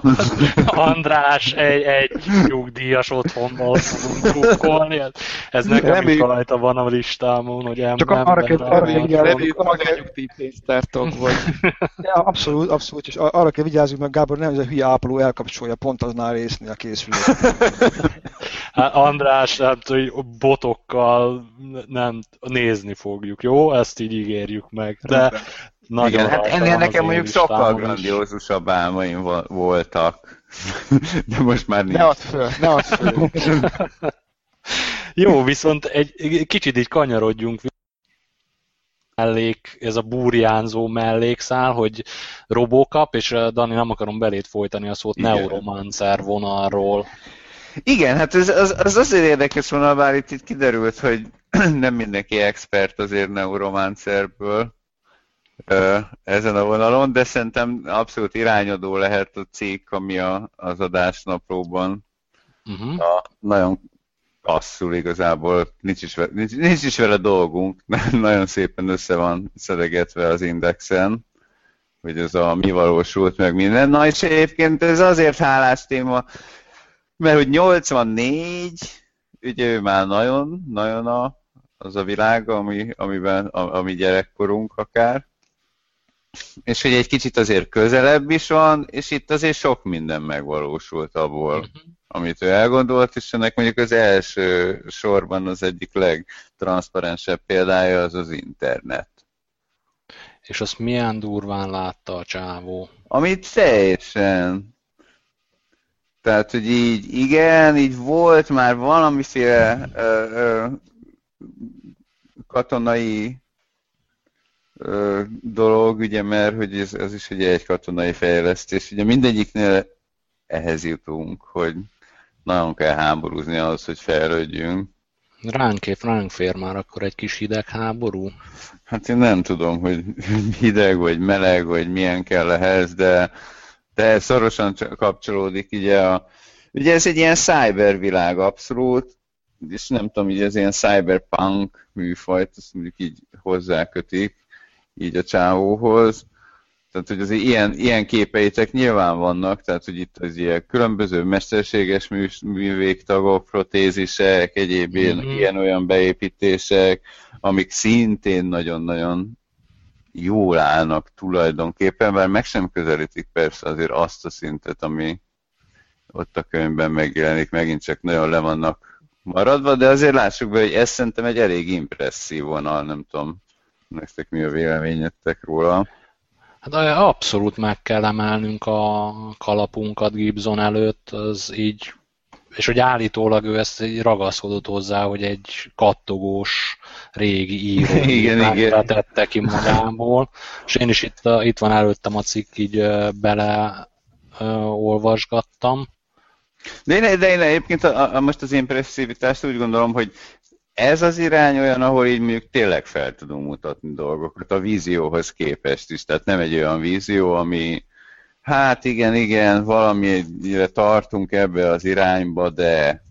András, egy, egy nyugdíjas otthonban drukkolni. Ez nekem nem is rajta van a listámon, hogy em, Csak arra kell, arra kell vigyázni, vagy. Ja, abszolút, abszolút, és arra kell vigyázni, mert Gábor nem ez a hülye ápoló elkapcsolja pont aznál résznél a készülést. Hát, András, tudom, hogy botokkal nem nézni fogjuk, jó? Ezt így ígérjük meg. De nagyon Igen, hát ennél nekem mondjuk sokkal grandiózusabb álmaim voltak. De most már nincs. Ne add föl, ne add föl. jó, viszont egy kicsit így kanyarodjunk mellék, ez a burjánzó mellékszál, hogy Robocop, és Dani nem akarom belét folytani a szót Igen. Neuromancer vonalról. Igen, hát ez, az, az azért érdekes volna, bár itt, itt kiderült, hogy nem mindenki expert azért neuromancerből ezen a vonalon, de szerintem abszolút irányadó lehet a cikk, ami a, az adásnaplóban uh-huh. a, nagyon passzul igazából, nincs is, vele, nincs, nincs is vele dolgunk, nagyon szépen össze van szedegetve az indexen, hogy ez a mi valósult meg minden. Na és egyébként ez azért hálás téma, mert hogy 84, ugye ő már nagyon, nagyon a, az a világ, ami, amiben, a, ami gyerekkorunk akár, és hogy egy kicsit azért közelebb is van, és itt azért sok minden megvalósult abból, uh-huh. amit ő elgondolt, és ennek mondjuk az első sorban az egyik legtranszparensebb példája az az internet. És azt milyen durván látta a csávó? Amit teljesen, tehát, hogy így, igen, így volt már valamiféle ö, ö, katonai ö, dolog, ugye, mert hogy ez, ez is ugye egy katonai fejlesztés. Ugye mindegyiknél ehhez jutunk, hogy nagyon kell háborúzni ahhoz, hogy fejlődjünk. Ránk, ránk fér már akkor egy kis hidegháború? Hát én nem tudom, hogy hideg, vagy meleg, vagy milyen kell ehhez, de de szorosan kapcsolódik ugye a ugye ez egy ilyen cybervilág abszolút, és nem tudom, hogy ez ilyen cyberpunk műfajt, azt mondjuk így hozzákötik, így a csávóhoz. Tehát, hogy azért ilyen, ilyen képeitek nyilván vannak, tehát, hogy itt az ilyen különböző mesterséges mű, művégtagok, protézisek, egyéb mm-hmm. ilyen-olyan beépítések, amik szintén nagyon-nagyon jól állnak tulajdonképpen, mert meg sem közelítik persze azért azt a szintet, ami ott a könyvben megjelenik, megint csak nagyon le vannak maradva, de azért lássuk be, hogy ez szerintem egy elég impresszív vonal, nem tudom, nektek mi a véleményetek róla. Hát abszolút meg kell emelnünk a kalapunkat Gibson előtt, az így, és hogy állítólag ő ezt így ragaszkodott hozzá, hogy egy kattogós régi író igen, igen. tette ki magából, és én is itt, itt van előttem a cikk, így bele olvasgattam. De én, de én egyébként a, a, most az impresszivitást úgy gondolom, hogy ez az irány olyan, ahol így mondjuk tényleg fel tudunk mutatni dolgokat a vízióhoz képest is. Tehát nem egy olyan vízió, ami hát igen, igen, valamire tartunk ebbe az irányba, de...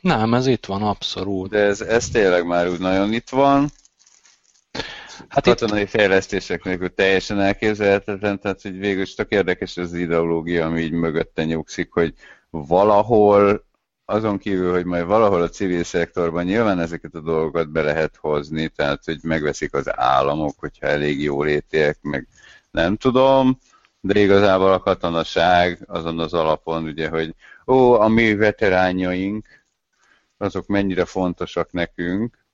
Nem, ez itt van, abszolút. De ez, ez tényleg már úgy nagyon itt van. Hát katonai itt... fejlesztések nélkül teljesen elképzelhetetlen, tehát hogy végül is tök érdekes az ideológia, ami így mögötte nyugszik, hogy valahol azon kívül, hogy majd valahol a civil szektorban nyilván ezeket a dolgokat be lehet hozni, tehát hogy megveszik az államok, hogyha elég jó létiek, meg nem tudom, de igazából a katonaság azon az alapon, ugye, hogy ó, a mi veterányaink, azok mennyire fontosak nekünk,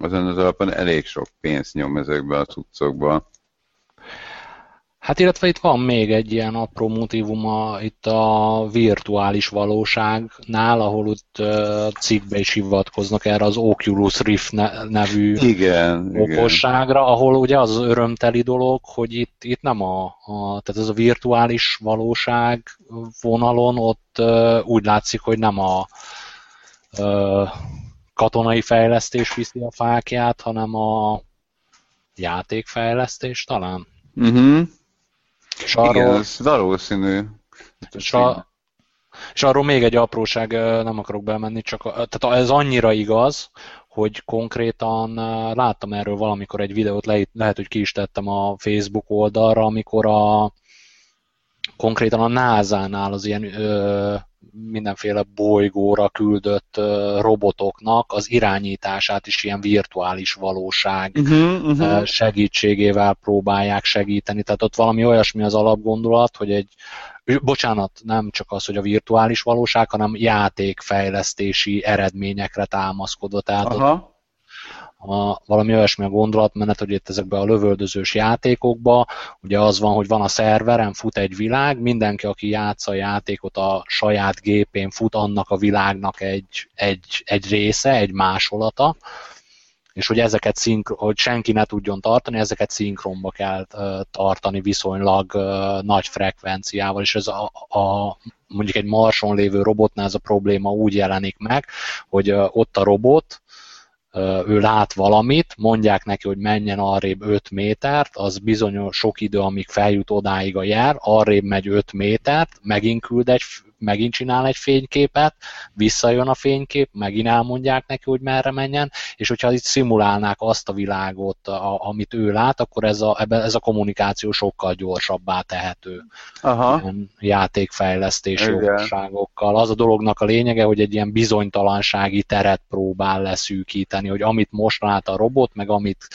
azon az alapon elég sok pénzt nyom ezekbe a cuccokba. Hát illetve itt van még egy ilyen apró motivuma itt a virtuális valóságnál, ahol ott uh, cikkbe is hivatkoznak erre az Oculus Rift nevű igen, okosságra, igen. ahol ugye az az örömteli dolog, hogy itt, itt nem a, a, tehát ez a virtuális valóság vonalon ott uh, úgy látszik, hogy nem a uh, katonai fejlesztés viszi a fákját, hanem a játékfejlesztés talán. Uh-huh. És arról, Igen, ez valószínű. És, a, és arról még egy apróság, nem akarok bemenni, csak tehát ez annyira igaz, hogy konkrétan láttam erről valamikor egy videót, le, lehet, hogy ki is tettem a Facebook oldalra, amikor a konkrétan a NASA-nál az ilyen ö, mindenféle bolygóra küldött robotoknak az irányítását is ilyen virtuális valóság uh-huh, uh-huh. segítségével próbálják segíteni. Tehát ott valami olyasmi az alapgondolat, hogy egy bocsánat, nem csak az, hogy a virtuális valóság, hanem játékfejlesztési eredményekre támaszkodott. Tehát Aha. ott a, valami olyasmi a gondolatmenet, hogy itt ezekben a lövöldözős játékokban, ugye az van, hogy van a szerveren, fut egy világ, mindenki, aki játsza a játékot a saját gépén, fut annak a világnak egy, egy, egy része, egy másolata, és hogy ezeket szinkro, hogy senki ne tudjon tartani, ezeket szinkronba kell tartani viszonylag nagy frekvenciával, és ez a, a mondjuk egy marson lévő robotnál ez a probléma úgy jelenik meg, hogy ott a robot, ő lát valamit, mondják neki, hogy menjen arrébb 5 métert, az bizonyos sok idő, amíg feljut odáig a jár, arrébb megy 5 métert, megint küld egy megint csinál egy fényképet, visszajön a fénykép, megint elmondják neki, hogy merre menjen, és hogyha itt szimulálnák azt a világot, a, amit ő lát, akkor ez a, ez a kommunikáció sokkal gyorsabbá tehető. Aha. Ilyen játékfejlesztési okosságokkal. Az a dolognak a lényege, hogy egy ilyen bizonytalansági teret próbál leszűkíteni, hogy amit most lát a robot, meg amit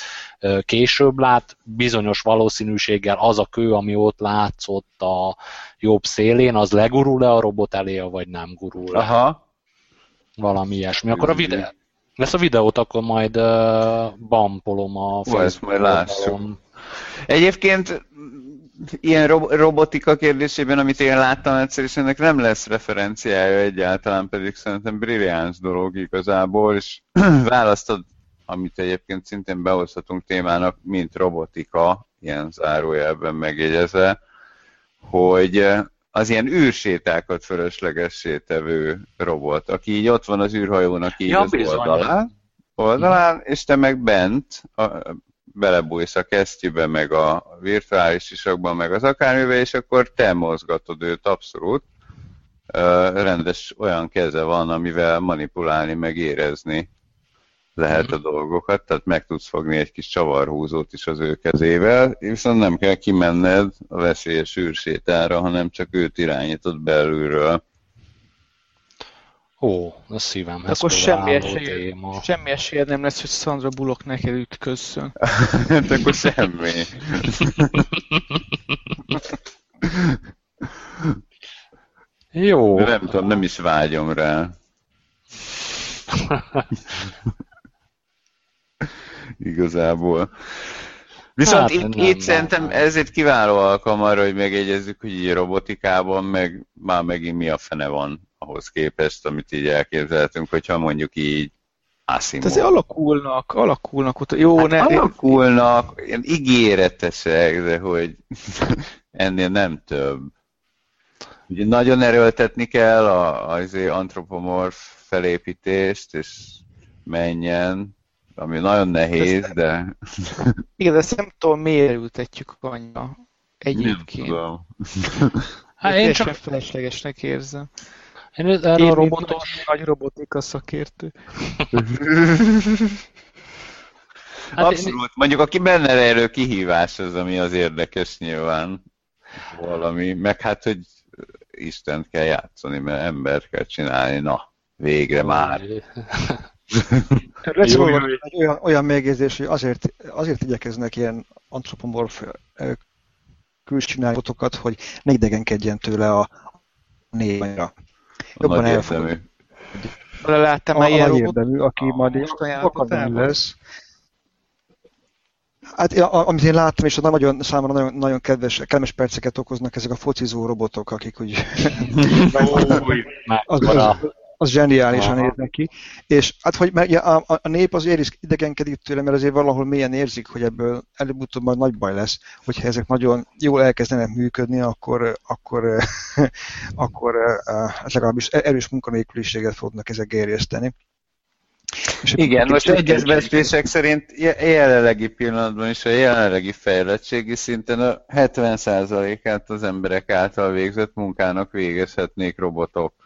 később lát, bizonyos valószínűséggel az a kő, ami ott látszott a jobb szélén, az legurul-e a robot elé, vagy nem gurul Aha. Valami ilyesmi. Akkor a videó, ezt a videót akkor majd uh, bampolom a Ó, ezt majd lássuk. Egyébként ilyen ro- robotika kérdésében, amit én láttam egyszer, és ennek nem lesz referenciája egyáltalán, pedig szerintem brilliáns dolog igazából, és választod amit egyébként szintén behozhatunk témának, mint robotika, ilyen zárójelben megjegyezve, hogy az ilyen űrsétákat fölöslegessé tevő robot, aki így ott van az űrhajónak így ja, az bizony. oldalán, oldalán, és te meg bent a, belebújsz a kesztyűbe, meg a virtuális isakban, meg az akármibe, és akkor te mozgatod őt abszolút. rendes olyan keze van, amivel manipulálni, meg érezni lehet a mhm. dolgokat, tehát meg tudsz fogni egy kis csavarhúzót is az ő kezével, viszont nem kell kimenned a veszélyes űrsétára, hanem csak őt irányítod belülről. Ó, a szívemhez Akkor semmi esély, semmi esélyed nem lesz, hogy Sandra Bullock neked ütközzön. hát akkor semmi. Jó. De nem tudom, nem is vágyom rá. Igazából. Viszont hát, itt, itt szerintem ez egy kiváló alkalom arra, hogy megjegyezzük, hogy így robotikában meg már megint mi a fene van ahhoz képest, amit így elképzelhetünk, hogyha mondjuk így Asimov. Hát azért alakulnak, alakulnak. Jó, hát ne... Alakulnak, ilyen ígéretesek, de hogy ennél nem több. Ugye nagyon erőltetni kell az antropomorf felépítést, és menjen, ami nagyon nehéz, de... de... Igen, de ezt nem tudom, miért ültetjük annyira egyébként. Nem tudom. Hát én csak... feleslegesnek érzem. Én erre a robotos... Nagy robotika szakértő. hát Abszolút. Én... Mondjuk aki benne erő kihívás az, ami az érdekes nyilván. Valami. Meg hát, hogy Istent kell játszani, mert embert kell csinálni. Na, végre már. Jó, jó. Egy olyan, olyan megjegyzés, hogy azért, azért igyekeznek ilyen antropomorf külscsinálatokat, hogy ne idegenkedjen tőle a névanyra. Jobban elfogadja. Láttam már ilyen érdemű, aki majd akadémi lesz. Hát amit én láttam, és nagyon, számomra nagyon, nagyon kedves, kedves perceket okoznak ezek a focizó robotok, akik úgy... az, az, az zseniálisan Aha. néz neki. És hát, hogy mert, ja, a, a, nép azért is idegenkedik tőle, mert azért valahol mélyen érzik, hogy ebből előbb-utóbb majd nagy baj lesz, hogyha ezek nagyon jól elkezdenek működni, akkor, akkor, akkor hát legalábbis erős munkanélküliséget fognak ezek gerjeszteni. És Igen, most egyes beszélések szerint jelenlegi pillanatban is a jelenlegi fejlettségi szinten a 70%-át az emberek által végzett munkának végezhetnék robotok.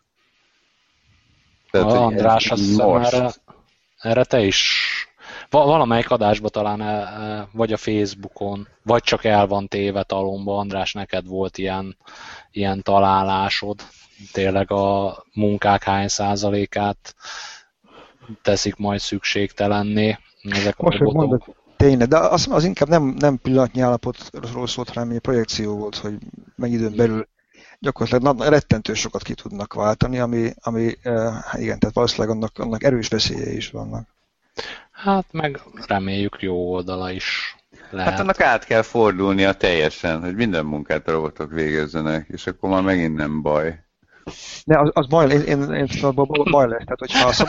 Tehát, a András, azt hiszem erre, erre te is valamelyik adásban talán, e, e, vagy a Facebookon, vagy csak el van téve talomba, András, neked volt ilyen, ilyen találásod, tényleg a munkák hány százalékát teszik majd szükségtelenné ezek Most, a robotok. Mondod, tényleg, de az, az inkább nem, nem pillanatnyi állapotról szólt, hanem egy projekció volt, hogy mennyi időn belül gyakorlatilag rettentő sokat ki tudnak váltani, ami, ami hát igen, tehát valószínűleg annak, annak erős veszélye is vannak. Hát meg reméljük jó oldala is lehet. Hát annak át kell fordulnia teljesen, hogy minden munkát a robotok végezzenek, és akkor már megint nem baj. Ne, az, az baj, én, én, én szóval baj lesz. Tehát, hogyha szab...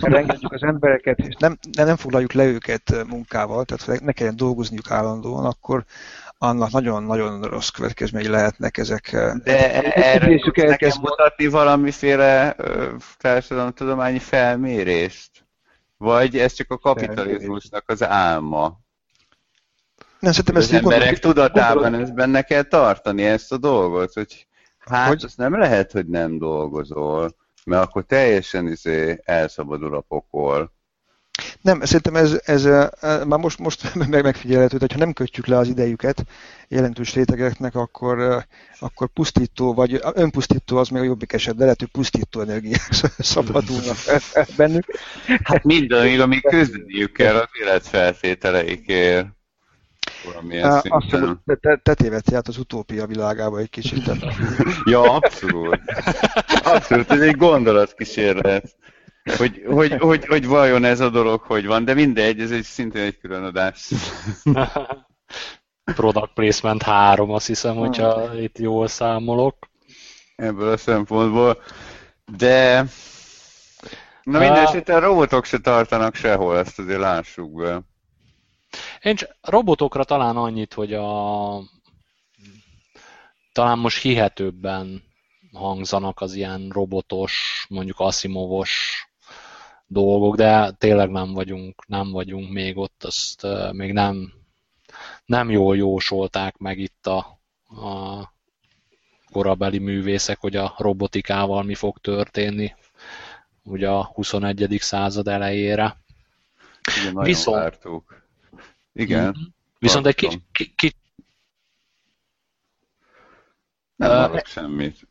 engedjük az embereket, és nem, nem foglaljuk le őket munkával, tehát ne kelljen dolgozniuk állandóan, akkor, annak nagyon-nagyon rossz következményei lehetnek ezek. De erre elkezd... mutatni valamiféle társadalomtudományi felmérést? Vagy ez csak a kapitalizmusnak az álma? Nem, szerintem az emberek gondol, tudatában gondol... ezt benne kell tartani ezt a dolgot, hogy hát hogy? az nem lehet, hogy nem dolgozol, mert akkor teljesen izé elszabadul a pokol. Nem, szerintem ez, ez már most, most meg megfigyelhető, hogy ha nem kötjük le az idejüket jelentős rétegeknek, akkor, akkor pusztító, vagy önpusztító az még a jobbik eset, de lehet, hogy pusztító energiák szabadulnak bennük. Hát minden, amíg küzdeniük kell az életfeltételeikért. Azt mondom, te, te tévedsz át az utópia világába egy kicsit. ja, abszolút. Abszolút, ez egy gondolatkísérlet hogy, hogy, hogy, hogy vajon ez a dolog hogy van, de mindegy, ez egy szintén egy külön adás. Product Placement 3, azt hiszem, hogyha itt jól számolok. Ebből a szempontból. De na mindesetre a robotok se tartanak sehol, ezt azért lássuk be. Én csak robotokra talán annyit, hogy a talán most hihetőbben hangzanak az ilyen robotos, mondjuk Asimovos dolgok, de tényleg nem vagyunk, nem vagyunk még ott, azt még nem, nem jól jósolták meg itt a, a korabeli művészek, hogy a robotikával mi fog történni ugye a 21. század elejére. Igen, Viszont... vártuk. Igen. Mm-hmm. Viszont egy kicsit ki, ki, nem uh, semmit.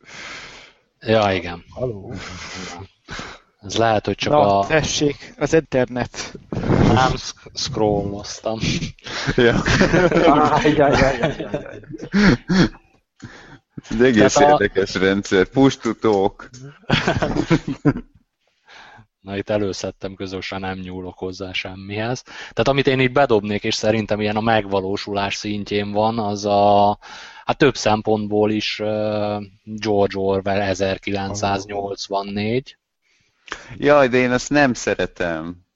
Ja, igen. Haló. Ez lehet, hogy csak Na, a... tessék, az internet. Nem scrolloztam. ja. Ez egy egész Tehát érdekes a... rendszer. Push to talk. Na itt előszedtem közösen, nem nyúlok hozzá semmihez. Tehát amit én itt bedobnék, és szerintem ilyen a megvalósulás szintjén van, az a hát több szempontból is George Orwell 1984. Jaj, de én ezt nem szeretem.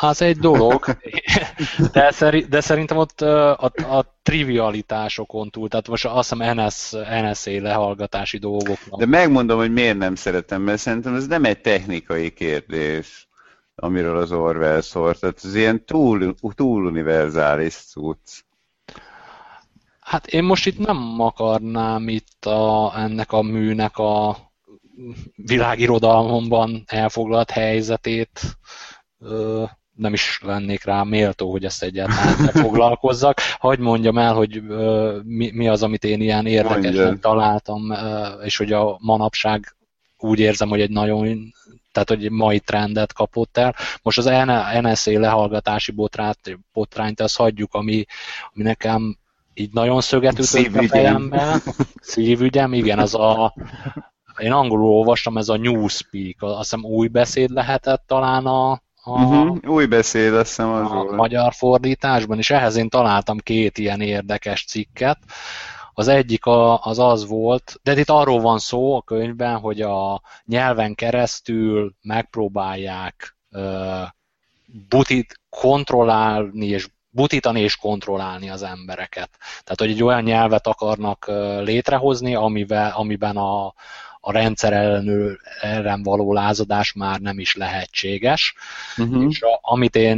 Hát egy dolog, de, szeri, de szerintem ott a, a trivialitásokon túl, tehát most azt hiszem NS, NSA lehallgatási dolgok. De megmondom, hogy miért nem szeretem, mert szerintem ez nem egy technikai kérdés, amiről az Orwell szólt, tehát ez ilyen túl, túl univerzális cucc. Hát én most itt nem akarnám itt a, ennek a műnek a világirodalomban elfoglalt helyzetét nem is lennék rá méltó, hogy ezt egyáltalán foglalkozzak. Hagy mondjam el, hogy mi, mi az, amit én ilyen érdekesnek találtam, és hogy a manapság úgy érzem, hogy egy nagyon tehát hogy mai trendet kapott el. Most az NSA lehallgatási botrányt, botrányt azt hagyjuk, ami, ami nekem így nagyon szöget ütött a fejembe. Szívügyem, igen, az a én angolul olvastam, ez a Newspeak, azt hiszem új beszéd lehetett talán a, a, uh-huh, új beszéd, azt hiszem az a volt. magyar fordításban, és ehhez én találtam két ilyen érdekes cikket. Az egyik a, az az volt, de itt arról van szó a könyvben, hogy a nyelven keresztül megpróbálják uh, butit kontrollálni és butítani és kontrollálni az embereket. Tehát, hogy egy olyan nyelvet akarnak létrehozni, amivel, amiben a, a rendszer ellenő, ellen való lázadás már nem is lehetséges. Uh-huh. És a, amit én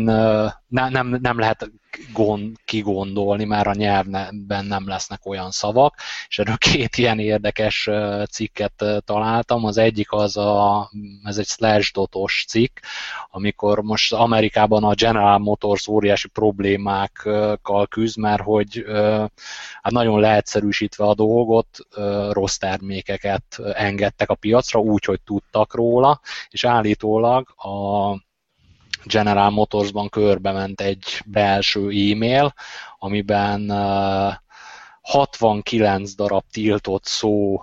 ne, nem, nem lehet gond, kigondolni, mert a nyelvben nem lesznek olyan szavak, és erről két ilyen érdekes cikket találtam. Az egyik az a, ez egy Slashdot-os cikk, amikor most Amerikában a General Motors óriási problémákkal küzd, mert hogy hát nagyon leegyszerűsítve a dolgot, rossz termékeket engedtek a piacra, úgy, hogy tudtak róla, és állítólag a General Motorsban körbe ment egy belső e-mail, amiben 69 darab tiltott szó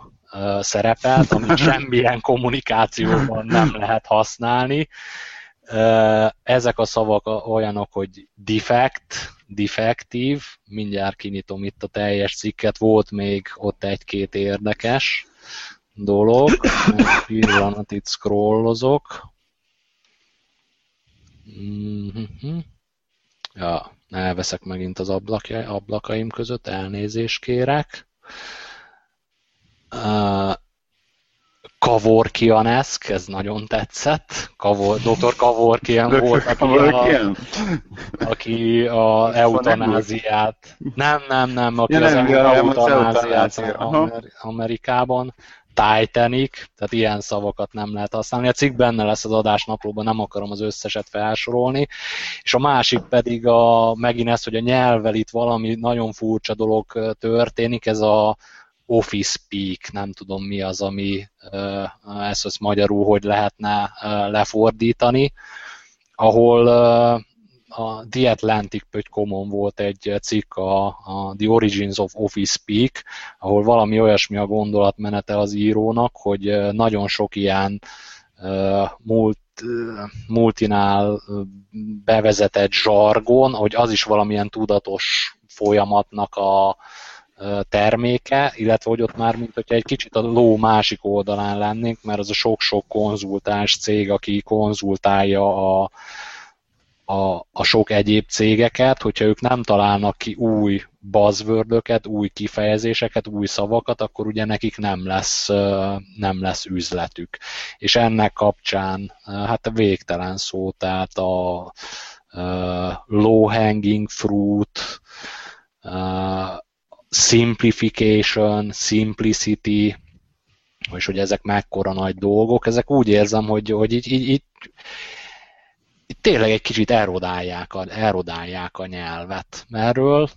szerepelt, amit semmilyen kommunikációban nem lehet használni. Ezek a szavak olyanok, hogy defect, defektív, mindjárt kinyitom itt a teljes cikket, volt még ott egy-két érdekes dolog, egy pillanat itt scrollozok, Mm-hmm. Ja, elveszek megint az ablakja, ablakaim között, elnézést kérek. Uh, Kavorkianeszk, ez nagyon tetszett. Kavor, Dr. Kavorkian volt, aki a, aki a eutanáziát, nem, nem, nem, aki ja, az nem, eutanáziát Amerikában Titanic, tehát ilyen szavakat nem lehet használni. A cikk benne lesz az adásnaplóban, nem akarom az összeset felsorolni. És a másik pedig a, megint ez, hogy a nyelvvel itt valami nagyon furcsa dolog történik, ez a office speak, nem tudom mi az, ami ezt, ezt magyarul hogy lehetne lefordítani, ahol a The Atlantic.com-on volt egy cikk a, a The Origins of Office Speak, ahol valami olyasmi a gondolatmenete az írónak, hogy nagyon sok ilyen uh, múlt multinál bevezetett zsargon, hogy az is valamilyen tudatos folyamatnak a terméke, illetve hogy ott már, mint hogyha egy kicsit a ló másik oldalán lennénk, mert az a sok-sok konzultás cég, aki konzultálja a, a, a sok egyéb cégeket, hogyha ők nem találnak ki új buzzword új kifejezéseket, új szavakat, akkor ugye nekik nem lesz, nem lesz üzletük. És ennek kapcsán hát a végtelen szó, tehát a low hanging fruit, simplification, simplicity, és hogy ezek mekkora nagy dolgok, ezek úgy érzem, hogy, hogy így, így, így, így tényleg egy kicsit erodálják a, erodálják a nyelvet. Erről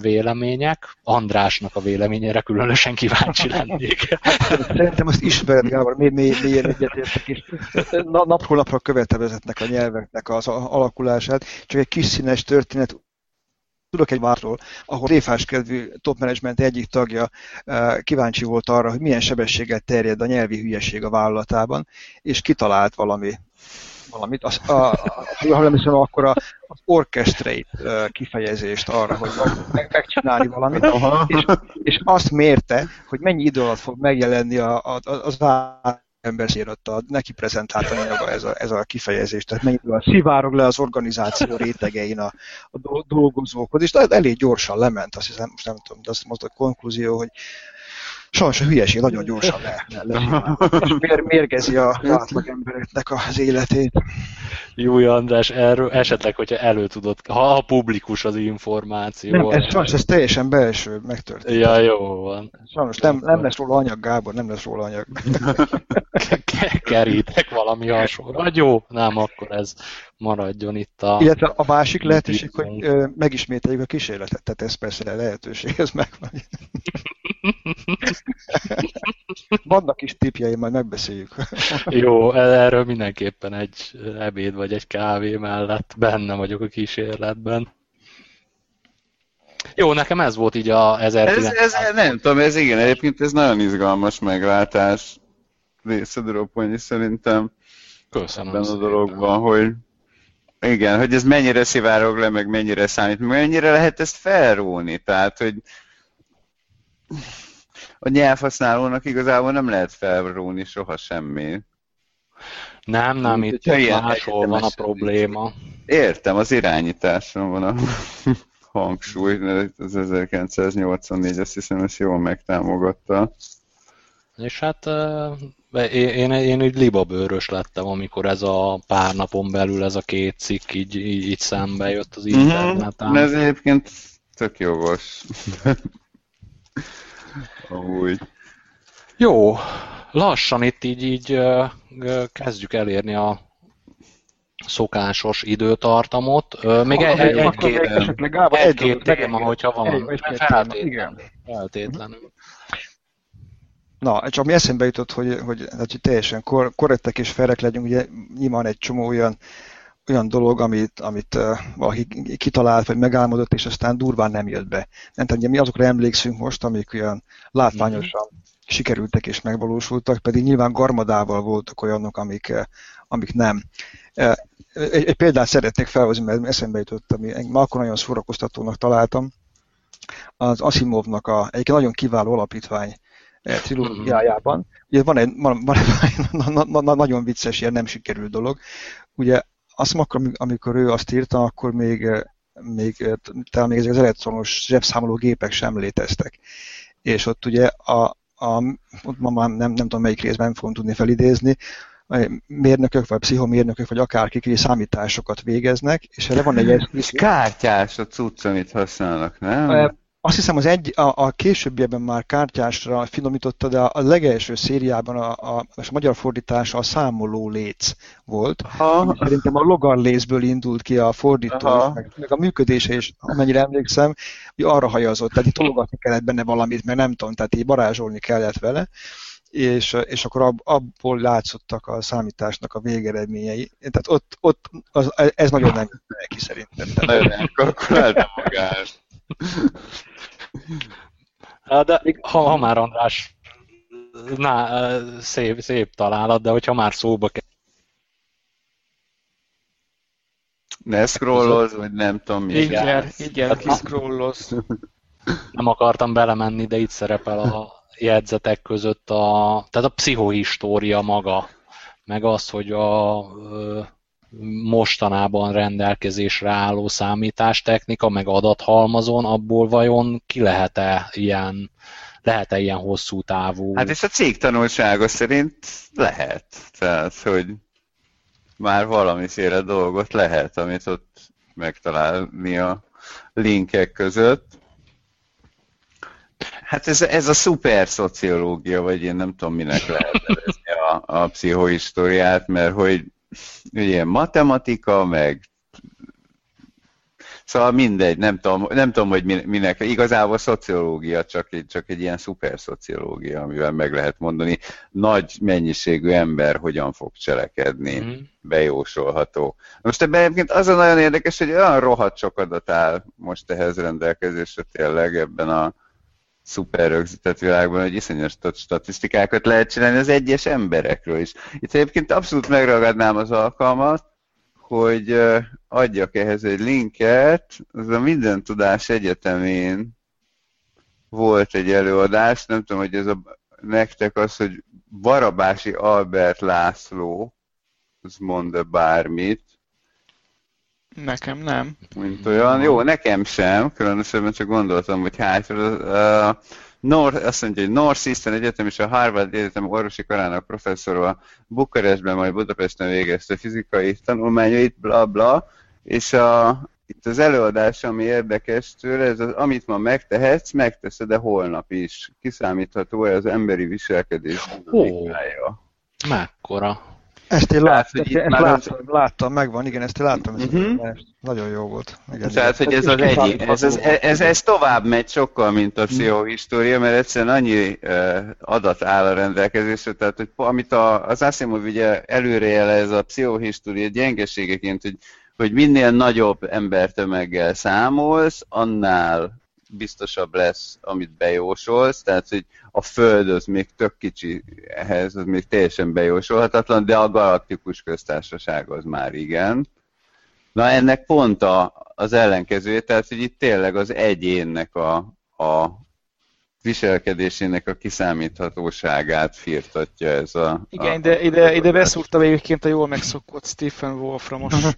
vélemények. Andrásnak a véleményére különösen kíváncsi lennék. Szerintem azt ismered, Gábor, mély, mély, mélyen egyetértek, és napról napra követve vezetnek a nyelveknek az alakulását. Csak egy kis színes történet, tudok egy vártól, ahol réfás kedvű top management egyik tagja eh, kíváncsi volt arra, hogy milyen sebességgel terjed a nyelvi hülyeség a vállalatában, és kitalált valami valamit. Az, a, ha nem hiszem, akkor a, az orchestrate kifejezést arra, hogy meg, megcsinálni valamit, és, és azt mérte, hogy mennyi idő alatt fog megjelenni a, a, az ember a neki prezentálta anyaga ez a, ez a kifejezés, tehát mennyire szivárog le az organizáció rétegein a, a dolgozókhoz, és elég gyorsan lement, azt hiszem, most nem tudom, de azt mondta a konklúzió, hogy sajnos a hülyeség nagyon gyorsan le, le, le mér, mérgezi a átlag embereknek az életét. Jó, András, erről esetleg, hogyha elő tudod, ha, a publikus az információ. Nem, ez, sajnos ez teljesen belső megtörtént. Ja, jó van. Sajnos nem, nem lesz róla anyag, Gábor, nem lesz róla anyag. Kerítek valami hasonló. Jó, nem, akkor ez maradjon itt a... Illetve a másik lehetőség, hogy megismételjük a kísérletet, tehát ez persze lehetőség, ez megvan. Vannak is tipjeim, majd megbeszéljük. Jó, erről mindenképpen egy ebéd vagy egy kávé mellett benne vagyok a kísérletben. Jó, nekem ez volt így a 1900. Ez, ez, nem tudom, ez igen, egyébként ez nagyon izgalmas meglátás részedről, szerintem. Köszönöm ebben a dologban, hogy igen, hogy ez mennyire szivárog le, meg mennyire számít, mennyire lehet ezt felróni, tehát, hogy a nyelvhasználónak igazából nem lehet felróni soha semmi. Nem, nem, Mint, itt máshol van a probléma. Értem, az irányításon van a hangsúly, az 1984, azt hiszem, ezt jól megtámogatta. És hát én, én, én így libabőrös lettem, amikor ez a pár napon belül ez a két cikk így, így, így szembe jött az mhm. interneten. Mm-hmm. Ez egyébként tök jogos. Amúgy. Jó, lassan itt így, így kezdjük elérni a szokásos időtartamot. Még egy, egy, egy-két, egy-két téma, hogyha van. Feltétlenül. Feltétlenül. Na, csak mi eszembe jutott, hogy, hogy, hogy teljesen kor, korrektek és felek legyünk, ugye nyilván egy csomó olyan, olyan dolog, amit, amit uh, valaki kitalált, vagy megálmodott, és aztán durván nem jött be. Nem tudom, mi azokra emlékszünk most, amik olyan látványosan mm-hmm. sikerültek és megvalósultak, pedig nyilván garmadával voltak olyanok, amik, amik nem. Egy, egy példát szeretnék felhozni, mert eszembe jutott, ami ma akkor nagyon szórakoztatónak találtam. Az Asimovnak a, egy nagyon kiváló alapítvány trilógiájában. Ugye van egy, van, van egy nagyon vicces, ilyen nem sikerült dolog. Ugye azt akkor, amikor ő azt írta, akkor még, még talán még ezek az elektronos zsebszámoló gépek sem léteztek. És ott ugye a, a ma már nem, nem tudom melyik részben fogom tudni felidézni, mérnökök, vagy pszichomérnökök, vagy akárkik számításokat végeznek, és erre van egy eszköz. Kártyás a cucc, amit használnak, nem? Azt hiszem az egy, a, a későbbiekben már kártyásra finomította, de a legelső szériában a, a, a magyar fordítása a számoló léc volt. Aha. Szerintem a logarlécből indult ki a fordító, meg, meg a működése is, amennyire emlékszem, hogy arra hajazott, tehát itt tologatni kellett benne valamit, mert nem tudom, tehát így varázsolni kellett vele és, és akkor ab, abból látszottak a számításnak a végeredményei. Tehát ott, ott az, ez nagyon nem neki szerintem. Nagyon elkalkulálta magát. De ha, ha már András, na, szép, szép találat, de hogyha már szóba kell. Ne scrolloz, vagy nem tudom mi. Igen, igen, hát, kiszkrolloz. Nem akartam belemenni, de itt szerepel a jegyzetek között a, tehát a pszichohistória maga, meg az, hogy a mostanában rendelkezésre álló számítástechnika, meg adathalmazon, abból vajon ki lehet-e ilyen, lehet-e ilyen hosszú távú? Hát és a cég tanulsága szerint lehet. Tehát, hogy már valamiféle dolgot lehet, amit ott megtalálni a linkek között. Hát ez, ez a szuper szociológia, vagy én nem tudom, minek lehet nevezni a, a pszichohistóriát, mert hogy ugye matematika, meg Szóval mindegy, nem tudom, nem tudom hogy minek. Igazából szociológia csak egy, csak egy ilyen szuper szociológia, amivel meg lehet mondani, nagy mennyiségű ember hogyan fog cselekedni, mm. bejósolható. Most ebben egyébként az a nagyon érdekes, hogy olyan rohadt sok adat áll most ehhez rendelkezésre tényleg ebben a szuper rögzített világban, hogy iszonyos statisztikákat lehet csinálni az egyes emberekről is. Itt egyébként abszolút megragadnám az alkalmat, hogy adjak ehhez egy linket, az a Minden Tudás Egyetemén volt egy előadás, nem tudom, hogy ez a nektek az, hogy Barabási Albert László, az mond bármit. Nekem nem. Mint olyan. Jó, nekem sem, különösebben csak gondoltam, hogy hát uh, North, azt mondja, hogy Northeastern Egyetem és a Harvard Egyetem orvosi karának professzora Bukarestben, majd Budapesten végezte fizikai tanulmányait, bla bla, és a, itt az előadás, ami érdekes tőle, ez az, amit ma megtehetsz, megteszed de holnap is. Kiszámítható-e az emberi viselkedés Ó, mekkora. Ezt én lát, ezt, ezt láttam, láttam, megvan, igen, ezt én láttam, ez uh-huh. nagyon jó volt. Igen, Tehát, hogy ez az egy, ez, ez, ez, ez tovább megy sokkal, mint a pszichohistória, mert egyszerűen annyi uh, adat áll a rendelkezésre, tehát, hogy amit a, az Asimov ugye előrejelez a pszichohistória gyengeségeként, hogy, hogy minél nagyobb embertömeggel számolsz, annál biztosabb lesz, amit bejósolsz, tehát hogy a Föld az még tök kicsi ehhez, az még teljesen bejósolhatatlan, de a galaktikus köztársaság az már igen. Na ennek pont a, az ellenkezője, tehát hogy itt tényleg az egyénnek a, a viselkedésének a kiszámíthatóságát firtatja ez a... Igen, a, de ide, ide beszúrtam egyébként a jól megszokott Stephen Wolframos.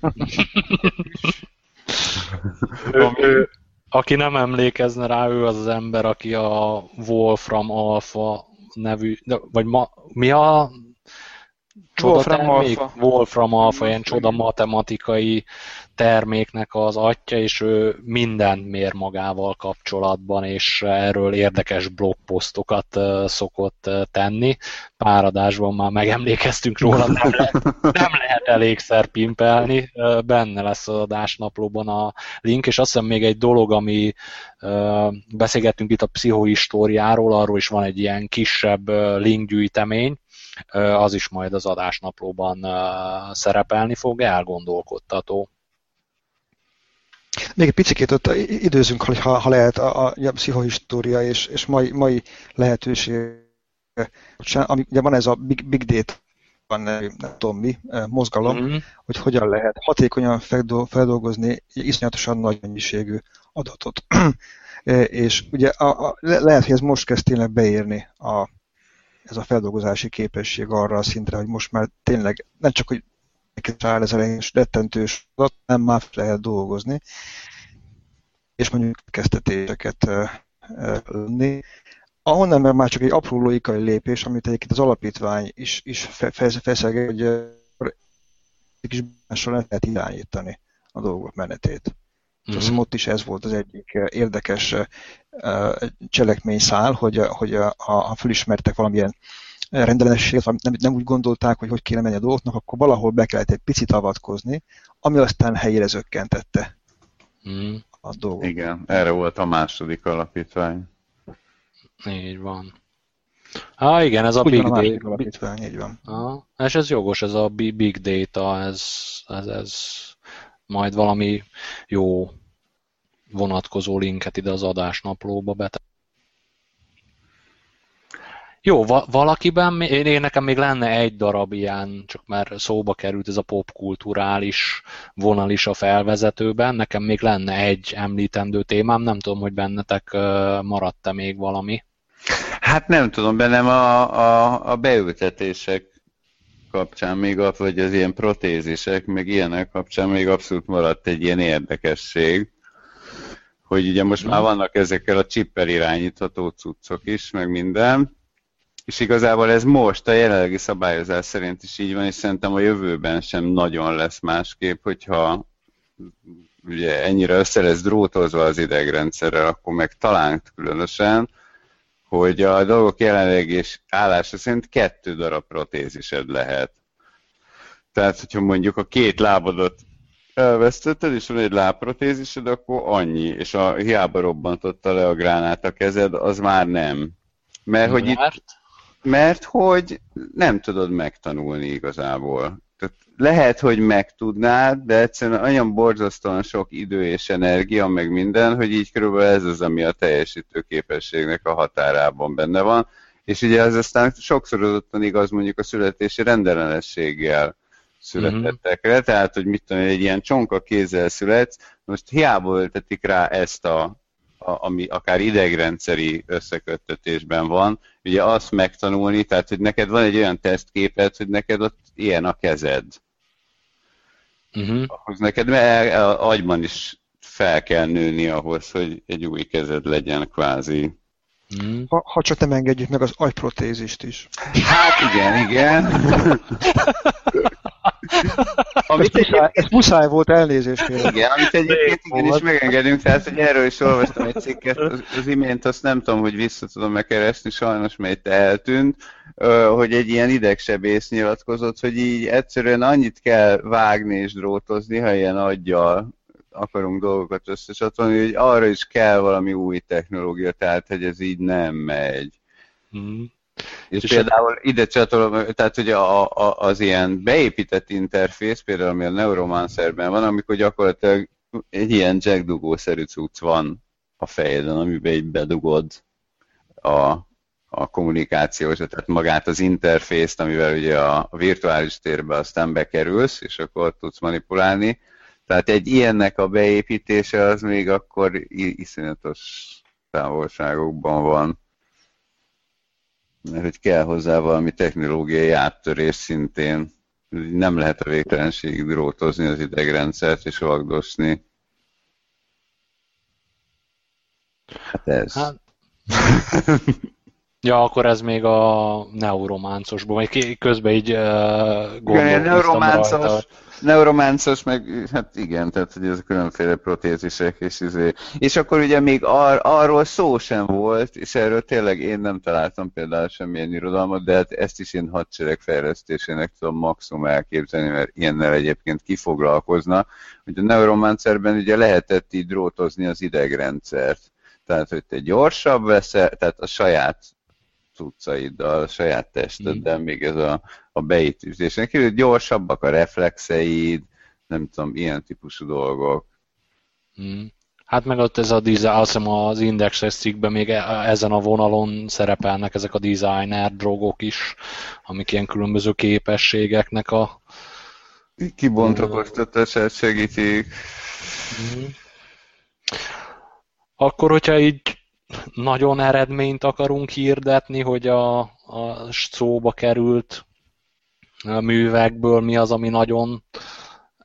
ő, ő, aki nem emlékezne rá, ő az az ember, aki a Wolfram Alpha nevű, vagy ma, mi a Wolfram termék? Alpha. Wolfram Alpha, ilyen csoda matematikai terméknek az atya, és ő mindent mér magával kapcsolatban, és erről érdekes blogposztokat szokott tenni. Páradásban már megemlékeztünk róla, nem lehet, nem lehet elégszer pimpelni. Benne lesz az adásnaplóban a link, és azt hiszem még egy dolog, ami beszélgettünk itt a pszichohistóriáról, arról is van egy ilyen kisebb linkgyűjtemény, az is majd az adásnaplóban szerepelni fog, elgondolkodtató. Még egy picit ott időzünk, ha, ha lehet, a, a, a pszichohistória és, és mai, mai lehetőség, ami, ugye van ez a big, big data, van, nem tudom mi, mozgalom, mm-hmm. hogy hogyan lehet hatékonyan feldolgozni iszonyatosan nagy mennyiségű adatot. és ugye a, a, lehet, hogy ez most kezd tényleg beérni a, ez a feldolgozási képesség arra a szintre, hogy most már tényleg nem csak, hogy áll ez a rettentős adat, nem már lehet dolgozni, és mondjuk kezdetéseket lenni. Ahonnan meg már csak egy apró logikai lépés, amit egyébként az alapítvány is, is feszeget, hogy egy kis mással lehet irányítani a dolgok menetét. Mm-hmm. Azt ott is ez volt az egyik érdekes cselekményszál, hogy, hogy ha felismertek valamilyen rendellenességet, amit nem, nem úgy gondolták, hogy hogy kéne menni a dolgoknak, akkor valahol be kellett egy picit avatkozni, ami aztán helyére zökkentette mm. a dolgot. Igen, erre volt a második alapítvány. Így van. Ah, igen, ez a Úgy Big Data. Alapítvány, így van. Ah, és ez jogos, ez a Big Data, ez, ez, ez majd valami jó vonatkozó linket ide az adásnaplóba betett. Jó, va- valakiben, én, én nekem még lenne egy darab ilyen, csak már szóba került ez a popkulturális vonal is a felvezetőben, nekem még lenne egy említendő témám, nem tudom, hogy bennetek maradt-e még valami. Hát nem tudom, bennem a, a, a beültetések kapcsán még, vagy az ilyen protézisek, meg ilyenek kapcsán még abszolút maradt egy ilyen érdekesség, hogy ugye most már vannak ezekkel a chipper irányítható cuccok is, meg minden, és igazából ez most a jelenlegi szabályozás szerint is így van, és szerintem a jövőben sem nagyon lesz másképp, hogyha ugye ennyire össze lesz drótozva az idegrendszerrel, akkor meg talán különösen, hogy a dolgok jelenleg és állása szerint kettő darab protézised lehet. Tehát, hogyha mondjuk a két lábadat elvesztetted, és van egy lábprotézised, akkor annyi, és a hiába robbantotta le a gránát a kezed, az már nem. Mert, hogy itt, mert hogy nem tudod megtanulni igazából. Tehát lehet, hogy megtudnád, de egyszerűen olyan borzasztóan sok idő és energia, meg minden, hogy így körülbelül ez az, ami a teljesítő képességnek a határában benne van. És ugye ez aztán sokszor azottan igaz mondjuk a születési rendellenességgel születettekre, uh-huh. tehát, hogy mit tudom, egy ilyen csonka kézzel születsz, most hiába öltetik rá ezt a, a, ami akár idegrendszeri összeköttetésben van, ugye azt megtanulni, tehát, hogy neked van egy olyan tesztképet, hogy neked ott ilyen a kezed. Uh-huh. Ahhoz neked mert agyban is fel kell nőni ahhoz, hogy egy új kezed legyen kvázi. Mm. Ha, ha csak nem engedjük meg az agyprotézist is. Hát igen, igen. amit ez, muszáj, ez muszáj volt elnézést kérem. Igen, amit egyébként igenis megengedünk, tehát hogy erről is olvastam egy cikket az, az imént, azt nem tudom, hogy vissza tudom megkeresni, sajnos mert eltűnt, hogy egy ilyen idegsebész nyilatkozott, hogy így egyszerűen annyit kell vágni és drótozni, ha ilyen aggyal akarunk dolgokat összecsatolni, hogy arra is kell valami új technológia, tehát hogy ez így nem megy. Mm. És, és például a... ide csatolom, tehát hogy a, a, az ilyen beépített interfész, például ami a Neuromancerben van, amikor gyakorlatilag egy ilyen jackdugószerű cucc van a fejeden, amiben így bedugod a, a kommunikációs, tehát magát az interfészt, amivel ugye a virtuális térbe aztán bekerülsz, és akkor tudsz manipulálni, tehát egy ilyennek a beépítése az még akkor iszonyatos távolságokban van. Mert hogy kell hozzá valami technológiai áttörés szintén. Nem lehet a végtelenségig drótozni az idegrendszert és vagdosni. Hát ez. Hát... Ja, akkor ez még a neurománcosból, vagy közben így uh, gondolkoztam Igen, neurománcos, rajta. Neurománcos, meg hát igen, tehát hogy ez a különféle protézisek, és izé. És akkor ugye még ar, arról szó sem volt, és erről tényleg én nem találtam például semmilyen irodalmat, de hát ezt is én hadsereg fejlesztésének tudom maximum elképzelni, mert ilyennel egyébként kifoglalkozna, hogy a neuromancerben ugye lehetett így drótozni az idegrendszert. Tehát, hogy te gyorsabb veszel, tehát a saját cuccaiddal, a saját testeddel, mm. még ez a, a beítőzésen kívül gyorsabbak a reflexeid, nem tudom, ilyen típusú dolgok. Mm. Hát meg ott ez a design, azt hiszem az indexes cikkben még e, ezen a vonalon szerepelnek ezek a designer drogok is, amik ilyen különböző képességeknek a kibontakoztatását segítik. Mm. Akkor, hogyha így nagyon eredményt akarunk hirdetni, hogy a, a szóba került művekből mi az, ami nagyon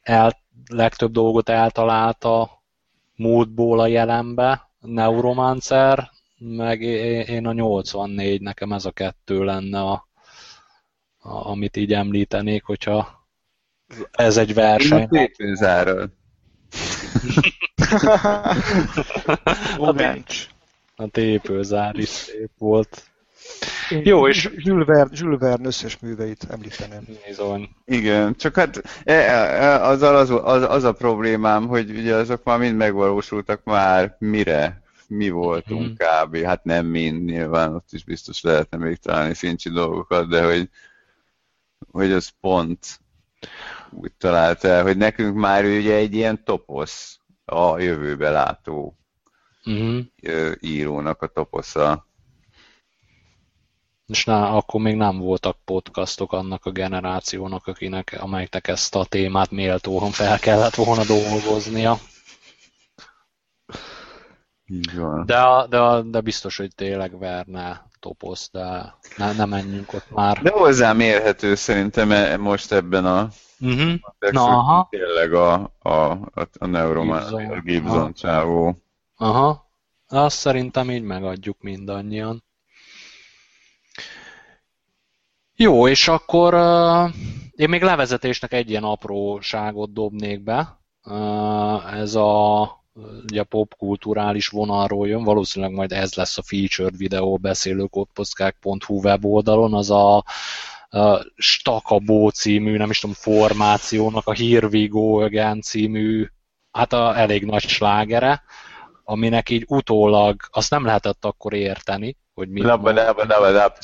el, legtöbb dolgot eltalált a múltból a jelenbe, Neuromancer, meg én a 84, nekem ez a kettő lenne, a, a, amit így említenék, hogyha ez egy verseny. Én a a bench. A tépőzár is szép volt. Én Jó, és Jules Verne, Jules Verne összes műveit említeném. Bizony. Igen, csak hát e, e, az, az, az, az a problémám, hogy ugye azok már mind megvalósultak már mire mi voltunk mm. kb. Hát nem mind, nyilván ott is biztos lehetne még találni fincsi dolgokat, de hogy, hogy az pont úgy találta el, hogy nekünk már ugye egy ilyen toposz a jövőbe látó mm. írónak a toposza. És na, akkor még nem voltak podcastok annak a generációnak, akinek, amelyeknek ezt a témát méltóan fel kellett volna dolgoznia. De, de, de biztos, hogy tényleg verne toposz, de ne, ne menjünk ott már. De hozzám érhető szerintem e, most ebben a uh-huh. Na, aha. tényleg a, a, a, a Neuroman, Gibson, Gibson csávó. Aha. Azt szerintem így megadjuk mindannyian. Jó, és akkor uh, én még levezetésnek egy ilyen apróságot dobnék be. Uh, ez a ugye popkulturális vonalról jön, valószínűleg majd ez lesz a featured videó beszélőkódposzkák.hu weboldalon, az a, a Stakabó című, nem is tudom, formációnak a Here We Go című, hát a elég nagy slágere, aminek így utólag azt nem lehetett akkor érteni, hogy mit Labba, labba, labba, labba,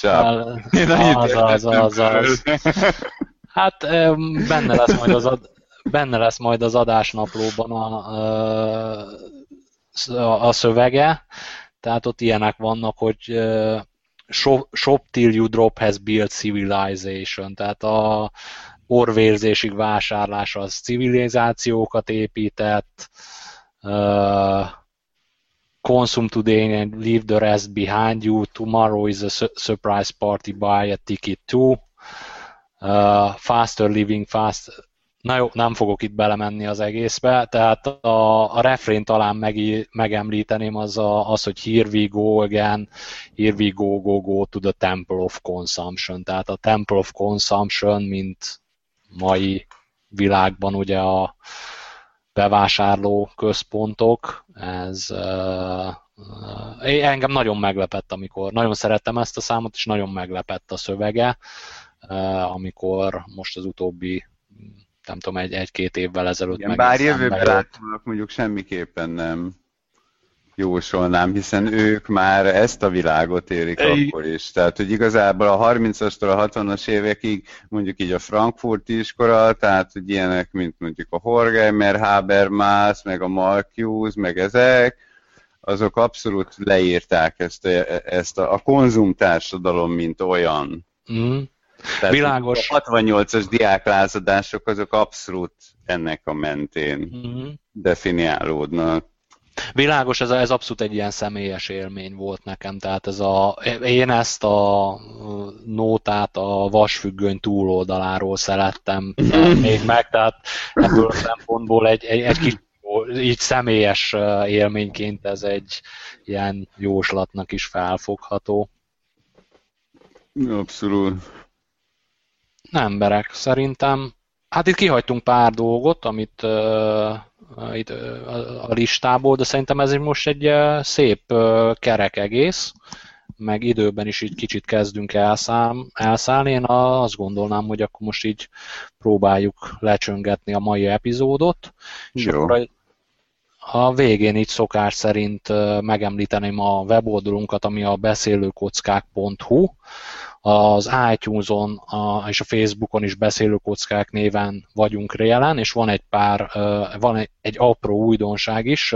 Az, az, az, az. Hát benne lesz majd az, ad, benne lesz majd az adásnaplóban a, a, a szövege, tehát ott ilyenek vannak, hogy shop, shop till you drop has built civilization, tehát a orvérzésig vásárlás az civilizációkat épített, consume today and leave the rest behind you. Tomorrow is a su surprise party. Buy a ticket too. Uh, faster living fast. Na jó, nem fogok itt belemenni az egészbe, tehát a, a refrén talán meg, megemlíteném az, a, az, hogy here we go again, here we go, go, go to the temple of consumption. Tehát a temple of consumption, mint mai világban ugye a, bevásárló központok, ez uh, uh, engem nagyon meglepett, amikor nagyon szerettem ezt a számot, és nagyon meglepett a szövege, uh, amikor most az utóbbi nem tudom, egy, egy-két évvel ezelőtt Igen, Bár jövőben látnak, mondjuk semmiképpen nem jósolnám, hiszen ők már ezt a világot érik Egy... akkor is. Tehát, hogy igazából a 30-astól a 60-as évekig mondjuk így a frankfurti iskola, tehát hogy ilyenek, mint mondjuk a Horkheimer, Habermas, meg a Marcuse, meg ezek, azok abszolút leírták ezt a, ezt a, a konzumtársadalom, mint olyan. Mm. Tehát Világos. A 68-as diáklázadások azok abszolút ennek a mentén mm. definiálódnak. Világos, ez, ez abszolút egy ilyen személyes élmény volt nekem, tehát ez a, én ezt a nótát a vasfüggöny túloldaláról szerettem még meg, tehát ebből a szempontból egy, egy, egy kis így személyes élményként ez egy ilyen jóslatnak is felfogható. Abszolút. Emberek, szerintem. Hát itt kihagytunk pár dolgot, amit uh, itt a listából, de szerintem ez most egy szép kerek egész, meg időben is így kicsit kezdünk elszám, elszállni. Én azt gondolnám, hogy akkor most így próbáljuk lecsöngetni a mai epizódot. Jó. És a végén így szokás szerint megemlíteném a weboldalunkat, ami a beszélőkockák.hu, az iTunes-on a, és a Facebookon is beszélőkockák néven vagyunk jelen, és van egy pár, van egy, egy apró újdonság is,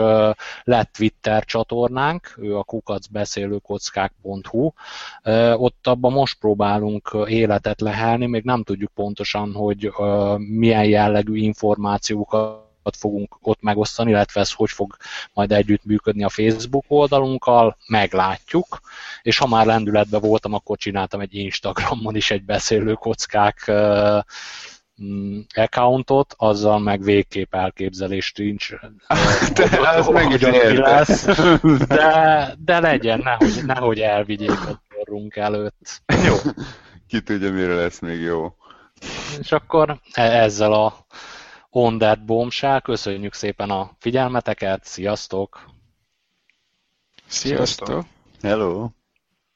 lett Twitter csatornánk, ő a kukacbeszélőkockák.hu, ott abban most próbálunk életet lehelni, még nem tudjuk pontosan, hogy milyen jellegű információkat fogunk ott megosztani, illetve ez hogy fog majd együtt működni a Facebook oldalunkkal, meglátjuk, és ha már lendületben voltam, akkor csináltam egy Instagramon is egy beszélőkockák mm, accountot, azzal meg végképp elképzelést nincs. De ez meg is lesz, de, de legyen, nehogy, nehogy elvigyék a torrunk előtt. Jó. Ki tudja, mire lesz még jó. És akkor e- ezzel a On That Bombshell. Köszönjük szépen a figyelmeteket, sziasztok! Sziasztok! Hello!